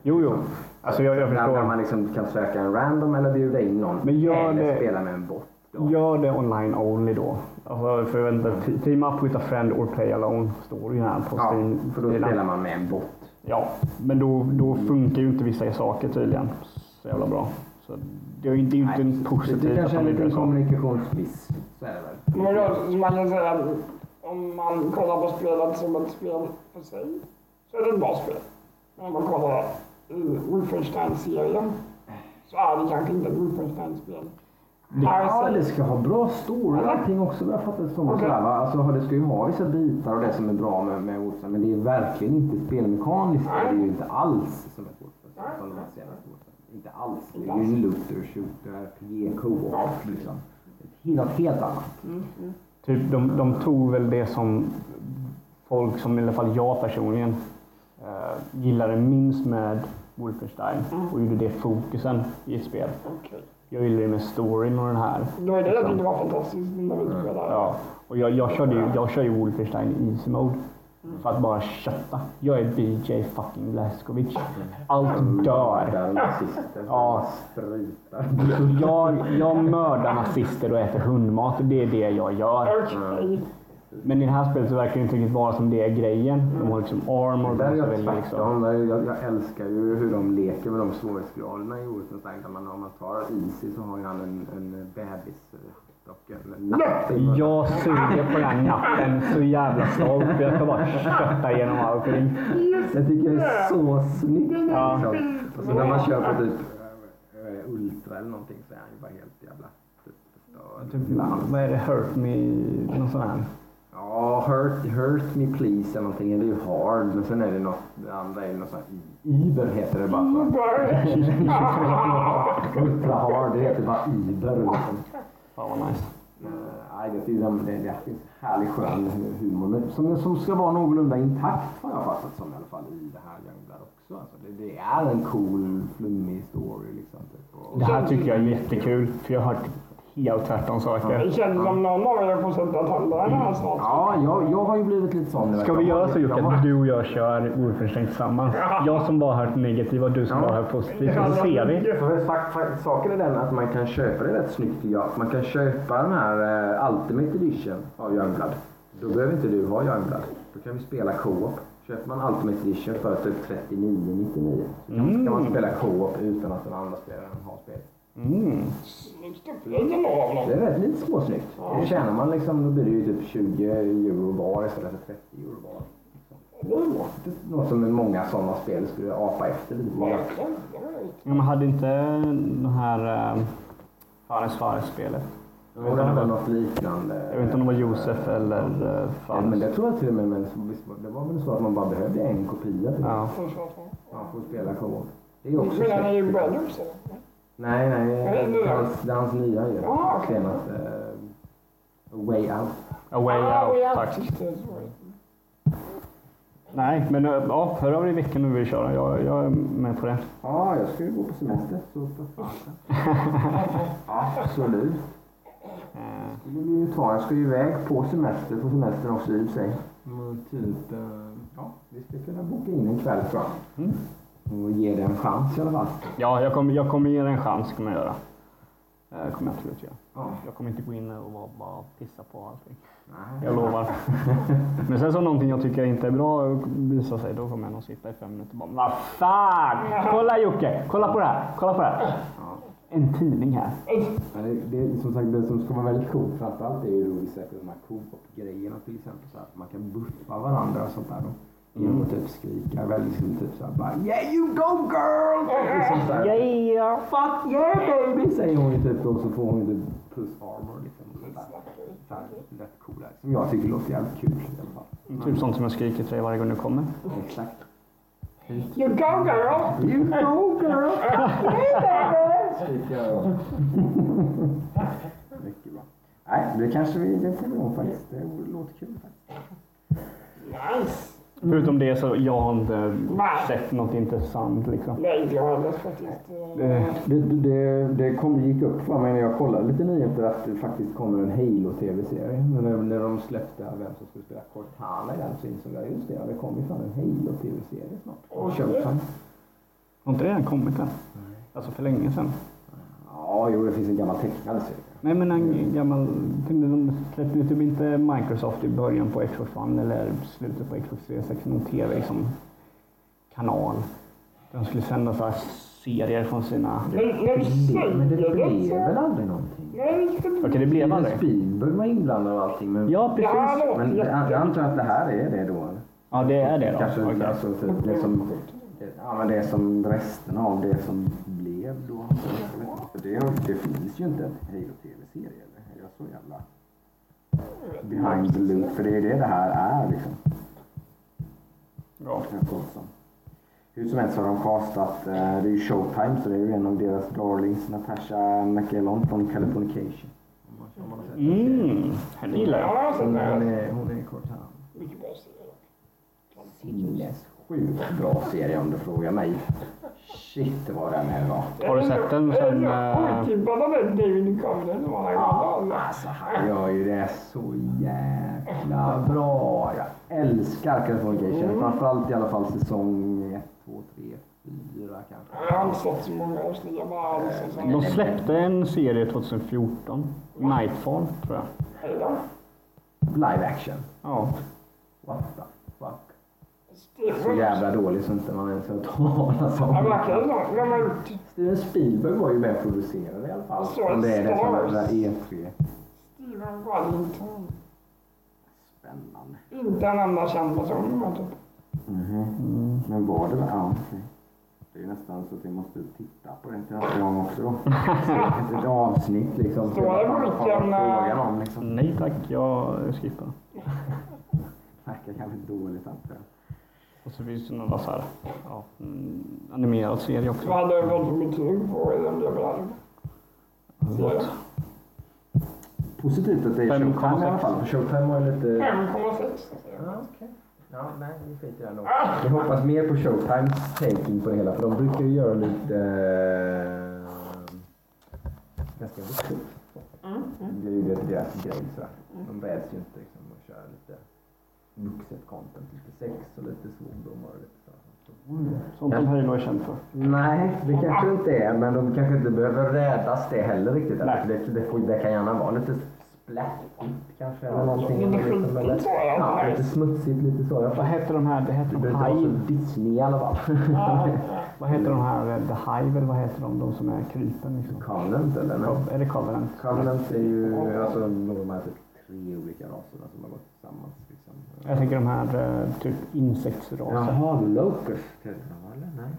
Speaker 3: Jo, jo. Alltså jag, jag
Speaker 2: Där, där
Speaker 3: förstår.
Speaker 2: man liksom kan söka en random eller bjuda in någon.
Speaker 3: Men gör
Speaker 2: eller
Speaker 3: det-
Speaker 2: spela med en bot. Då.
Speaker 3: Gör det online only då. Alltså, för inte, te- team up with a friend or play alone står ju här på
Speaker 2: Ja,
Speaker 3: Steam.
Speaker 2: för då spelar man med en bot.
Speaker 3: Ja, men då, då funkar ju inte vissa saker tydligen så jävla bra. Så det är ju inte, det är ju inte en
Speaker 2: det
Speaker 3: positiv
Speaker 2: kanske är en liten kommunikationsmiss. Så är det väl.
Speaker 1: Men då, man kan säga att om man kollar på spelet som ett spel för sig så är det ett bra spel. Men om man kollar i Wolfenstein-serien så är det kanske inte ett Wolfenstein-spel.
Speaker 2: Ja, det ska ha bra story och allting också. Jag fattar det som. Okay. Alltså, det ska ju ha vissa bitar och det som är bra med, med Wolfenstein. Men det är verkligen inte spelmekaniskt. Det är ju inte alls som ett Wolfenstein.
Speaker 1: Nej.
Speaker 2: Som de här senaste Wolfenstein. Inte alls. Det är ju en looter, shooter, RPG, co-op liksom. Det Något helt annat.
Speaker 1: Mm, mm.
Speaker 3: Typ, de, de tog väl det som folk som i alla fall jag personligen eh, gillade minst med Wolfenstein och gjorde det fokusen i ett spel.
Speaker 1: Okej.
Speaker 3: Jag gillade det med storyn och den här.
Speaker 1: Då är det jag tyckte var fantastiskt när vi spelade.
Speaker 3: Ja, och jag, jag, körde ju, jag kör ju Wolfenstein Easy Mode. För att bara kötta. Jag är BJ fucking Blazkowicz. Allt dör. Ja.
Speaker 2: sprutar.
Speaker 3: Jag, jag mördar nazister och äter hundmat. Det är det jag gör. Men i det här spelet så verkar det inte riktigt vara som det är grejen. De har liksom armor.
Speaker 2: Där är jag
Speaker 3: liksom.
Speaker 2: tvärtom. Är Jag, jag älskar ju hur de leker med de svårighetsgraderna i Wolfenstein. Man, om man tar Easy så har ju han en, en bebis och en natt i munnen.
Speaker 3: Jag suger på den här natten så jävla stolt. Jag ska bara kötta igenom allting.
Speaker 2: Jag tycker det är så snyggt.
Speaker 3: Ja.
Speaker 2: Liksom. Och så när man kör på typ eh, Ultra eller någonting så är han ju bara helt jävla förstörd.
Speaker 3: Typ, vad är det? Hurt me? Någon sån här.
Speaker 2: Ja, hurt, hurt me please eller någonting. Det är ju hard. Men sen är det något, det andra är något sånt här Iber heter det bara. Så. Ultra hard, det heter bara Iber. Liksom.
Speaker 3: Fan vad nice.
Speaker 2: Eh, Nej, det, det, det, det finns härlig skön humor men som, som ska vara någorlunda intakt har jag fattat som i alla fall i det här Youngblood också. Alltså, det, det är en cool, flummig story liksom. Typ. Och,
Speaker 3: Det här tycker jag är jättekul. För jag har hört helt tvärtom saker.
Speaker 1: Det känns som någon av er får sätta tänderna här snart.
Speaker 2: ja, jag, jag har ju blivit lite sån.
Speaker 3: Ska vi göra så Jocke att du och jag kör Wolfenstein tillsammans? Jag som bara hört negativt och du som
Speaker 2: Ja.
Speaker 3: bara hört positivt. Så ser vi.
Speaker 2: Saken är den att man kan köpa det rätt snyggt tycker jag. Man kan köpa den här eh, Ultimate Edition av Youngblood. Då behöver inte du ha Youngblood. Då kan vi spela co-op. Köper man Ultimate Edition för typ 39,99 så kan kan man spela co-op utan att den andra spelaren har spelet.
Speaker 3: Mm.
Speaker 1: Snyggt upplägg ändå av
Speaker 2: Det är rätt lite småsnyggt. Det tjänar man liksom, då blir det ju typ 20 euro var istället för 30 euro var.
Speaker 1: Det är bra.
Speaker 2: Något som många sådana spel skulle apa efter lite.
Speaker 1: Verkligen.
Speaker 3: Ja, men hade inte den här äh, Fares Fares-spelet?
Speaker 2: Och det var något liknande.
Speaker 3: Jag vet inte om det var Josef eller äh,
Speaker 2: Ja, men
Speaker 3: Fares.
Speaker 2: det tror jag till och med, men det var väl så att man bara behövde en kopia till
Speaker 3: Ja.
Speaker 2: För att spela co-op. Det är också
Speaker 1: Men han är ju. Brothers eller?
Speaker 2: Nej, nej, det är hans, det är hans nya ju.
Speaker 1: Ja, okej.
Speaker 2: Senaste. eh, Way Out.
Speaker 3: A way
Speaker 1: Ah,
Speaker 3: out,
Speaker 1: way out.
Speaker 3: tack. Nej, men äh, ja, hör av dig i veckan nu vi vill köra. Jag, jag är med på det.
Speaker 2: Ja, jag ska ju gå på semester, så för. Absolut.
Speaker 3: Eh,
Speaker 2: skulle vi ju ta. Jag ska ju iväg på semester, på semestern också i och för sig. Mm, typ, eh, ja, vi ska kunna boka in en kväll tror jag.
Speaker 3: Mm.
Speaker 2: Och ge det en chans i alla fall.
Speaker 3: Ja, jag kommer, jag kommer ge dig en chans, kommer jag göra. Eh, kommer jag absolut göra.
Speaker 2: Ja.
Speaker 3: Jag kommer inte gå in och bara, bara pissa på allting.
Speaker 2: Nej.
Speaker 3: Jag lovar. Men sen så någonting jag tycker inte är bra visar sig, då kommer jag nog sitta i fem minuter och bara Vad fan! Kolla Jocke! Kolla på det här! Kolla på det här!
Speaker 2: Ja.
Speaker 3: En tidning här.
Speaker 2: Men det, det, som sagt, det som ska vara väldigt coolt framförallt är ju då vissa de här co-op-grejerna till exempel. Så att man kan buffa varandra och sånt där. Då. Genom att typ skrika. Väldigt liksom typ såhär bara Yeah you go girl! Liksom så här,
Speaker 3: Yeah.
Speaker 2: Fuck yeah baby! Säger hon ju typ och så får hon ju typ plus armor liksom. Så här, rätt coola. Som jag tycker låter jävligt kul i alla fall.
Speaker 3: Typ sånt som jag skriker till dig varje gång du kommer.
Speaker 2: Exakt.
Speaker 1: You go girl!
Speaker 2: You go girl! Skriker jag då. Mycket bra. Nej, det kanske vi, det får vi nog faktiskt. Det låter kul faktiskt.
Speaker 1: Nice!
Speaker 3: Förutom det så jag har inte
Speaker 1: Nej.
Speaker 3: sett något intressant liksom.
Speaker 1: Nej, jag har faktiskt... eh,
Speaker 2: Det, det, det kom, gick upp för mig när jag kollade lite nyheter att det faktiskt kommer en Halo-tv-serie. Men när, när de släppte vem som skulle spela Cortana i den så insåg jag just det, ja, det kommer ju fan en Halo-tv-serie snart. Och Showtime.
Speaker 3: Har inte redan kommit än? Alltså för länge sedan.
Speaker 2: Ja, jo det finns en gammal tecknad serie.
Speaker 3: Nej men en gammal, de släppte ju typ inte Microsoft i början på Xbox One eller slutet på Xbox 360 någon TV som kanal. De skulle sända så här serier från sina...
Speaker 1: Men, men säger
Speaker 2: Men det blev väl aldrig någonting?
Speaker 3: Okej det blev aldrig.
Speaker 2: Spielberg var inblandad och allting. Men,
Speaker 3: Ja precis.
Speaker 2: Men jag antar att det här är det då?
Speaker 3: Ja det är det då.
Speaker 2: Kanske
Speaker 3: Okej.
Speaker 2: alltså, typ, det som Ja, men det är som resten av det som blev då. För det, har- det finns ju inte en Halo-tv-serie eller? Är jag så jävla behind the loop? För det är det det här är liksom.
Speaker 3: Ja.
Speaker 2: Här. Hur som helst har de castat, eh, det är ju Showtime så det är ju en av deras darlings, Natasha McElhone från Californication.
Speaker 3: Mm, henne gillar jag.
Speaker 2: Hon, är, hon är Cortana.
Speaker 1: mycket bra serie.
Speaker 2: Sinnessjukt bra serie om du frågar mig. Shit vad den är bra.
Speaker 3: Har du sett den sen, eh,
Speaker 1: Otippad av den David Covenant var
Speaker 2: Ja, alltså han gör ju det så jäkla bra. Jag älskar Californication. Framförallt i alla fall säsong 1, 2, 3, 4 kanske.
Speaker 1: Jag har inte sett så många avsnitt. Jag bara har så
Speaker 3: De släppte en serie 2014. Nightfall tror jag.
Speaker 1: Hej då.
Speaker 2: Live action.
Speaker 3: Ja.
Speaker 2: What the fuck. Så jävla dålig så inte man ens har hört talas om. Steven Spielberg var ju med och producerade i alla fall.
Speaker 1: Så
Speaker 2: Om det är det som är
Speaker 1: Stars.
Speaker 2: det där E E3.
Speaker 1: Steven Wellington?
Speaker 2: Spännande.
Speaker 1: Inte en enda känd person. men typ.
Speaker 2: Mhm. Men var det Ja, okej. Det är ju nästan så att vi måste titta på det till nästa gång också då. Ett, avsnitt liksom.
Speaker 1: Så är det vilken, eh,
Speaker 2: liksom.
Speaker 3: Nej tack, jag skippar.
Speaker 2: Verkar jävligt dåligt antar jag.
Speaker 3: Och så finns det några så här, ja, mm, animerad serie
Speaker 1: Vad
Speaker 3: också.
Speaker 1: hade du fått betyg på i den delen?
Speaker 3: Förlåt.
Speaker 2: Positivt att det är
Speaker 3: 5,6.
Speaker 2: Showtime i alla fall. För Showtime var ju lite...
Speaker 1: 5,6.
Speaker 2: Ja, okej. Ja, nej, vi skiter i det då. Jag hoppas mer på Showtimes taking på det hela. För de brukar ju göra lite... Eh, ganska vuxet. Det är ju det deras grej sådär. De räds ju inte liksom att köra lite vuxet content. Lite sex och lite svordomar och lite sådär.
Speaker 3: Sånt som Halo är känd för.
Speaker 2: Nej, det kanske inte är. Men de kanske inte behöver rädas det heller riktigt.
Speaker 3: Nej.
Speaker 2: Det, det, får, det kan gärna vara lite splattigt kanske. Eller någonting. Liksom, eller,
Speaker 1: ja.
Speaker 2: lite smutsigt, lite så.
Speaker 3: Vad heter de här? Det heter
Speaker 2: vara
Speaker 3: Hive.
Speaker 2: Disney i alla fall.
Speaker 3: Vad heter de här? The Hive eller vad heter de? De som är krypen liksom.
Speaker 2: Covenant eller? Nej.
Speaker 3: Är det Covenant?
Speaker 2: Covenant är ju alltså de här typ tre olika raserna som har gått tillsammans. Liksom.
Speaker 3: Jag tänker de här eh, typ insektsraser.
Speaker 2: Jaha, Locust heter de eller? Nej.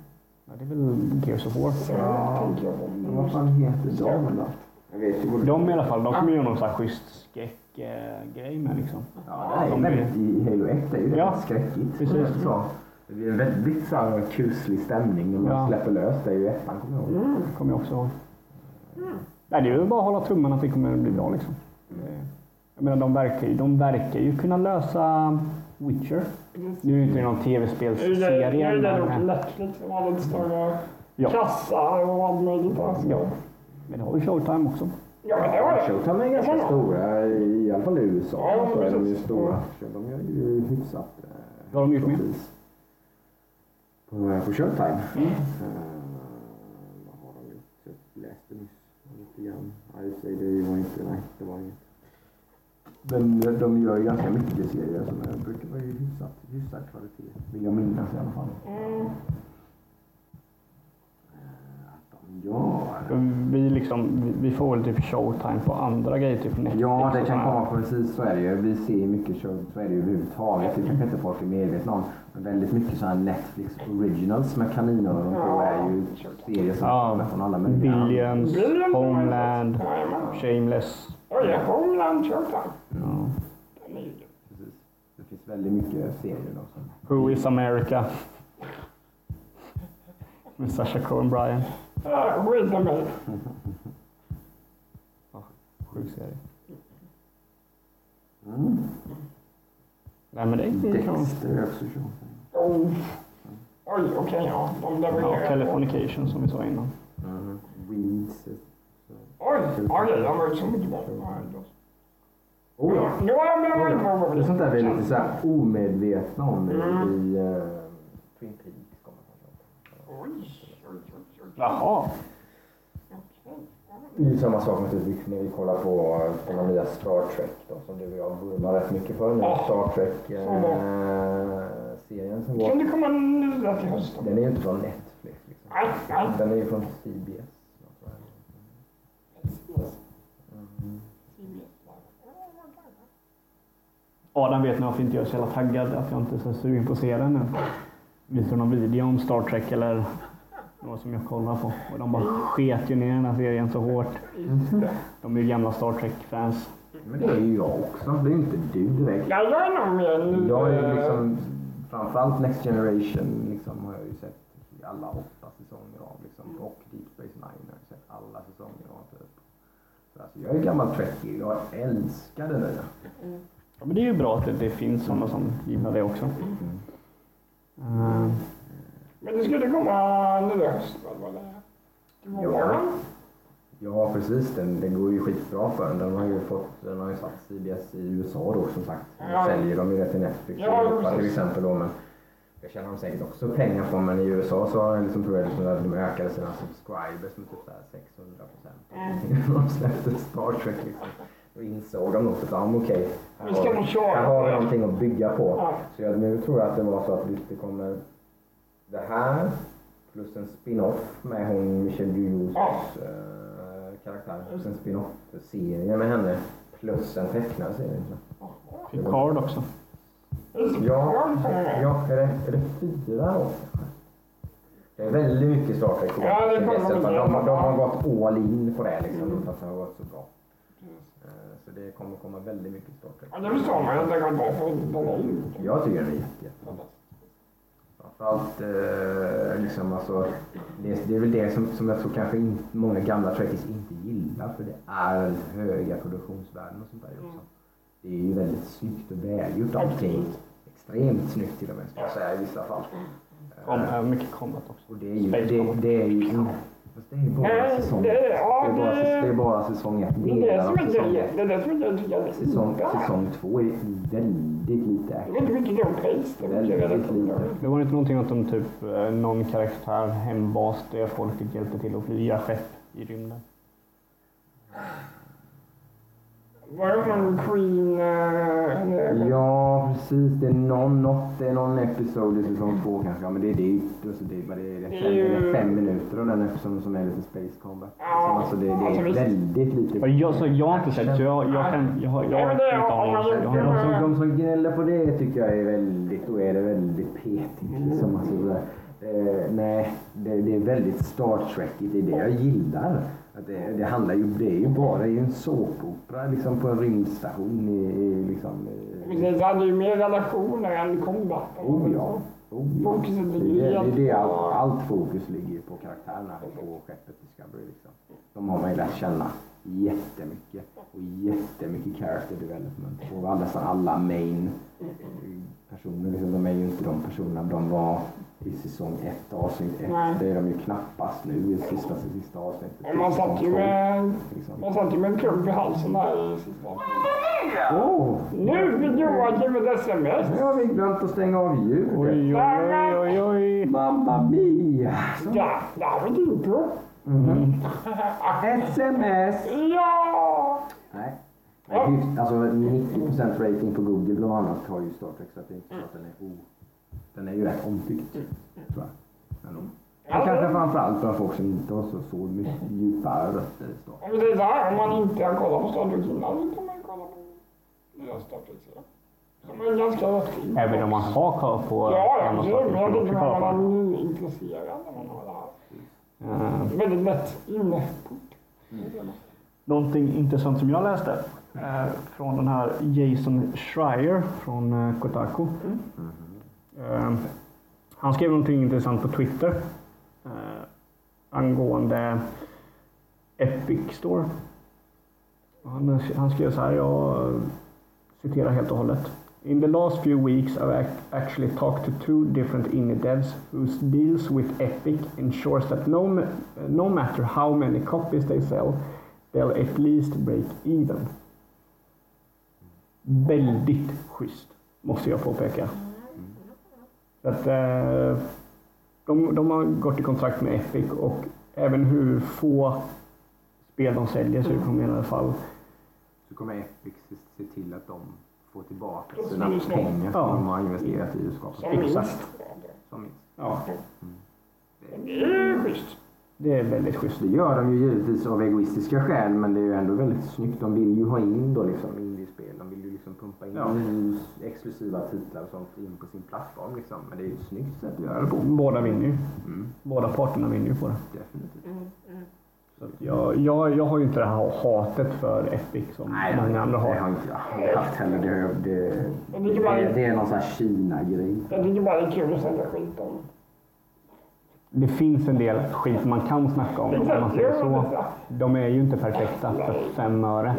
Speaker 3: Ja, det är väl Gears of War.
Speaker 2: Ja, men vad fan heter de då? Jag vet ju vad
Speaker 3: De i alla fall, de kommer göra någon sån här schysst skräckgrej med liksom.
Speaker 2: Ja, det är
Speaker 3: De
Speaker 2: väldigt, i Halo 1 är ju det
Speaker 3: Ja,
Speaker 2: skräckigt.
Speaker 3: precis.
Speaker 2: Så. Det blir en väldigt så här kuslig stämning när man
Speaker 3: Ja.
Speaker 2: släpper lös det. är ju ettan kommer jag ihåg.
Speaker 3: Det kommer jag också ihåg. Nej, det är ju bara att hålla tummarna att det kommer att bli bra liksom. Det- Jag menar, de verkar, ju, de verkar ju kunna lösa Witcher. Nu är det inte någon
Speaker 1: är
Speaker 3: tv-spelsserie.
Speaker 1: nu är det nog
Speaker 3: Men,
Speaker 1: Netflix som har lite större
Speaker 3: Ja.
Speaker 1: kassa och allt möjligt.
Speaker 3: Ja. men det har ju Showtime också.
Speaker 1: Ja, men det var det.
Speaker 2: Showtime är ganska
Speaker 1: Ja.
Speaker 2: stora, i alla fall i USA.
Speaker 1: Ja,
Speaker 2: så är de ju stora. De gör ju hyfsat eh,
Speaker 3: Vad har de gjort mer?
Speaker 2: På, på Showtime.
Speaker 3: Mm.
Speaker 2: Eh, vad har de gjort? Jag läste nyss lite grann. Sig, det var inte, nej, det var inget. Men de gör ju ganska mycket serier som är, brukar vara hyfsat, hyfsad kvalitet. Vill jag minnas i alla fall.
Speaker 1: Mm.
Speaker 2: Eh, de gör.
Speaker 3: Vi liksom, vi- får väl typ showtime på andra grejer, typ Netflix
Speaker 2: Ja, det kan komma precis så är det ju. Vi ser mycket show, så är det ju överhuvudtaget. Det kanske inte folk är medvetna om. Men väldigt mycket så här Netflix originals med kaninöron på är ju serier som
Speaker 3: Ja,
Speaker 2: kommer från alla möjliga.
Speaker 3: Billions, Homeland,
Speaker 1: Jajamän.
Speaker 3: Shameless.
Speaker 1: Oj, Homeland Showtime.
Speaker 3: Ja.
Speaker 2: Precis. Det finns väldigt mycket serier då.
Speaker 3: Who is America? Med Sacha Cohen Bryan.
Speaker 1: Ja, skit i mig.
Speaker 3: Sjuk serie.
Speaker 2: Mm.
Speaker 3: Nej men det är kan
Speaker 2: Dexter också så.
Speaker 1: Oh. Oj, okej, ja. De
Speaker 3: Ja,
Speaker 1: levererar.
Speaker 3: Californication som vi sa innan.
Speaker 2: Mm. Weeds. Så-
Speaker 1: Oj, okej, de var ju så mycket bättre. Då-
Speaker 2: Oh, ja.
Speaker 1: Jag mig
Speaker 2: Det är sånt där vi är lite så här omedvetna om i,
Speaker 1: Mm.
Speaker 2: i uh, Twin Peaks. jag.
Speaker 1: Oj, oj, oj, oj.
Speaker 3: Jaha.
Speaker 1: Okej.
Speaker 2: Det är ju samma sak naturligtvis när vi kollar på den här nya Star Trek då, som du och jag vurmar rätt mycket för. Den
Speaker 1: Ja.
Speaker 2: Star Trek-serien som
Speaker 1: Kan
Speaker 2: var.
Speaker 1: det komma nya till hösten?
Speaker 2: Den är ju inte från Netflix. Liksom. Den är ju från CBS. tror jag. Mm.
Speaker 3: Adam vet nu varför inte jag är så jävla taggad att jag inte är så sugen på att se den nu. Visade någon video om Star Trek eller något som jag kollar på. Och de bara sket ju ner den här serien så hårt. De är ju gamla Star Trek-fans.
Speaker 2: Men det är ju jag också. Det är ju inte du direkt.
Speaker 1: Ja, jag är nog mer nu.
Speaker 2: Jag är ju
Speaker 1: eh,
Speaker 2: liksom, framförallt Next Generation liksom, har jag ju sett i alla åtta säsonger av. Liksom, och Deep Space Nine har jag sett alla säsonger av. Typ. Så alltså, jag är gammal trekkie. Jag älskar det nu.
Speaker 3: Ja, men det är ju bra att det, det finns sådana som gillar det också. Eh,
Speaker 1: Men det skulle komma nu i höst, vad var det?
Speaker 2: Ja. precis. Den, den går ju skitbra för den. Den har ju fått, den har ju satt CBS i USA då som sagt. Nu
Speaker 1: Ja.
Speaker 2: säljer de ju det till Netflix
Speaker 1: Ja,
Speaker 2: i Europa till exempel då. Men jag känner de säkert också pengar från. Men i USA så har liksom, tror jag liksom att de ökade sina subscribers med typ så här 600 procent.
Speaker 1: Mm.
Speaker 2: de släppte Star Trek liksom. Då insåg de nog att men okej, här,
Speaker 1: vi- köra
Speaker 2: här har vi någonting att bygga på.
Speaker 1: Ja.
Speaker 2: Så jag, nu tror jag att det var så att det kommer det här plus en spin-off med hon Michelle Yeohs
Speaker 1: Ja.
Speaker 2: eh, karaktär. Plus en spin-off-serie med henne. Plus en tecknad serie.
Speaker 3: Picard också.
Speaker 2: Ja, ja är, det, är det fyra kanske? Det är väldigt mycket Star Trek
Speaker 1: Ja, det
Speaker 2: de, de, de har gått all in på det liksom,
Speaker 1: Mm.
Speaker 2: för att det har gått så bra. Så det kommer komma väldigt mycket Star Trek.
Speaker 1: Ja, det förstår man ju. Det går bra för den är ju...
Speaker 2: Jag tycker den är jätte, jättebra. Framförallt eh, liksom alltså, det, det är väl det som, som jag tror kanske in, många gamla trekkies inte gillar för det är höga produktionsvärden och sånt där också. Det är ju väldigt snyggt och välgjort allting. Extremt snyggt till och med ska jag säga i vissa fall.
Speaker 3: Kom, mycket combat också.
Speaker 2: och det är ju, det, det är ju fast det är bara säsong
Speaker 1: det
Speaker 2: ett. Det är bara,
Speaker 1: det-
Speaker 2: är bara säsong ett.
Speaker 1: Det är det som är
Speaker 2: säsong
Speaker 1: grejen. Det är det som är
Speaker 2: Säsong,
Speaker 1: bra.
Speaker 2: säsong två är väldigt lite action.
Speaker 1: mycket pace. Det är mycket
Speaker 2: Väldigt lite.
Speaker 3: Det var inte någonting att de typ, eh, någon karaktär hembas där folket hjälpte till att flyga skepp i rymden.
Speaker 1: Var det hon Queen...
Speaker 2: precis. Det är någon, något, det är någon episod i säsong två kanske. Ja, men det, är alltså, det är, bara- det är,
Speaker 1: Det är
Speaker 2: fem, är fem minuter av den episoden som är lite space combat.
Speaker 1: Ja,
Speaker 2: alltså, det, det
Speaker 1: alltså,
Speaker 2: är
Speaker 1: visst.
Speaker 2: väldigt lite.
Speaker 3: Ja, Jag, så jag har inte sett så jag, jag kan... Jag, har- jag, jag,
Speaker 2: De
Speaker 3: jag,
Speaker 2: som, de som gnäller på det tycker jag är väldigt, då är det väldigt petigt. Liksom. Alltså, det- eh, nej, det, det är väldigt Star Trekigt. Det är det jag gillar. Att det, det handlar ju, det är ju bara ju en såpopera liksom, på en rymdstation. I, i, liksom, i,
Speaker 1: Det hade ju mer relationer än combat.
Speaker 2: Oh ja. Oh, ja.
Speaker 1: Fokuset
Speaker 2: Det,
Speaker 1: ligger
Speaker 2: är det, det, är det,
Speaker 1: på-
Speaker 2: allt, allt fokus ligger på karaktärerna på skeppet Discovery. Liksom. De har man ju lärt känna jättemycket. Och jättemycket character development. Och alla, nästan alla main personer, liksom, de är ju inte de personerna de var i säsong ett, avsnitt ett.
Speaker 1: Nej.
Speaker 2: Det är de ju knappast nu i sista, sista avsnittet.
Speaker 1: Men Man satt ju med,
Speaker 2: Liksom.
Speaker 1: man satt ju med en klump i halsen där i sista avsnittet.
Speaker 2: Åh!
Speaker 1: Nu fick Joakim ett sms.
Speaker 2: Nu har vi glömt att stänga av ljudet.
Speaker 3: oj, oj, oj, oj.
Speaker 2: Mamma mia! Så.
Speaker 1: Ja, där har vi ett
Speaker 2: Mhm. SMS!
Speaker 1: Ja!
Speaker 2: Nej. Nej, hyfs- Alltså 90% rating på Google bland annat har ju Star Trek så att det är inte så att den är o... Den är ju rätt omtyckt. Tror jag. Men, Men kanske framförallt bland folk som inte har så, så mycket djupare rötter i Star
Speaker 1: vi säger så här, om man inte har kollat på Star Trek innan så kan man ju kolla på nya Star Trek-serien. Som är ganska.
Speaker 3: Även om man har koll på
Speaker 1: Ja, ja,
Speaker 3: en och
Speaker 1: absolut. Men jag
Speaker 3: man
Speaker 1: man är nyintresserad när man har det här.
Speaker 3: Eh,
Speaker 1: Väldigt lätt input.
Speaker 3: Någonting intressant som jag läste eh, från den här Jason Schreier från eh, Kotaku. Eh, han skrev någonting intressant på Twitter eh, angående Epic Store. Han, han skrev så här, jag citerar helt och hållet. In the last few weeks I've actually talked to two different indie devs whose deals with Epic ensures that no, ma- no matter how many copies they sell they'll at least break even. Väldigt schysst, måste jag påpeka. Så att, eh, de, de har gått i kontrakt med Epic och även hur få spel de säljer så kommer i alla fall
Speaker 2: Så kommer Epic se till att de får tillbaka sina pengar som
Speaker 3: Ja.
Speaker 2: de har investerat i att skapa
Speaker 1: Som minst.
Speaker 2: Som minst.
Speaker 3: Ja,
Speaker 1: Det är schysst.
Speaker 3: det är väldigt schysst.
Speaker 2: Det gör de ju givetvis av egoistiska skäl men det är ju ändå väldigt snyggt. De vill ju ha in då liksom indiespel. De vill ju liksom pumpa in
Speaker 3: Ja.
Speaker 2: exklusiva titlar och sånt in på sin plattform liksom. Men det är ju ett snyggt sätt att göra det på.
Speaker 3: Båda vinner ju.
Speaker 2: Mm,
Speaker 3: Båda parterna vinner ju på det.
Speaker 2: definitivt.
Speaker 3: Att jag, jag, jag har ju inte det här hatet för Epic som många andra
Speaker 2: det
Speaker 3: har.
Speaker 2: har inte jag haft heller. Det, har- det, det, det är någon sån här Kina-grej.
Speaker 1: jag tycker bara det är kul att snacka skit om.
Speaker 3: Det finns en del skit man kan snacka om, om man säger så. De är ju inte perfekta för fem öre.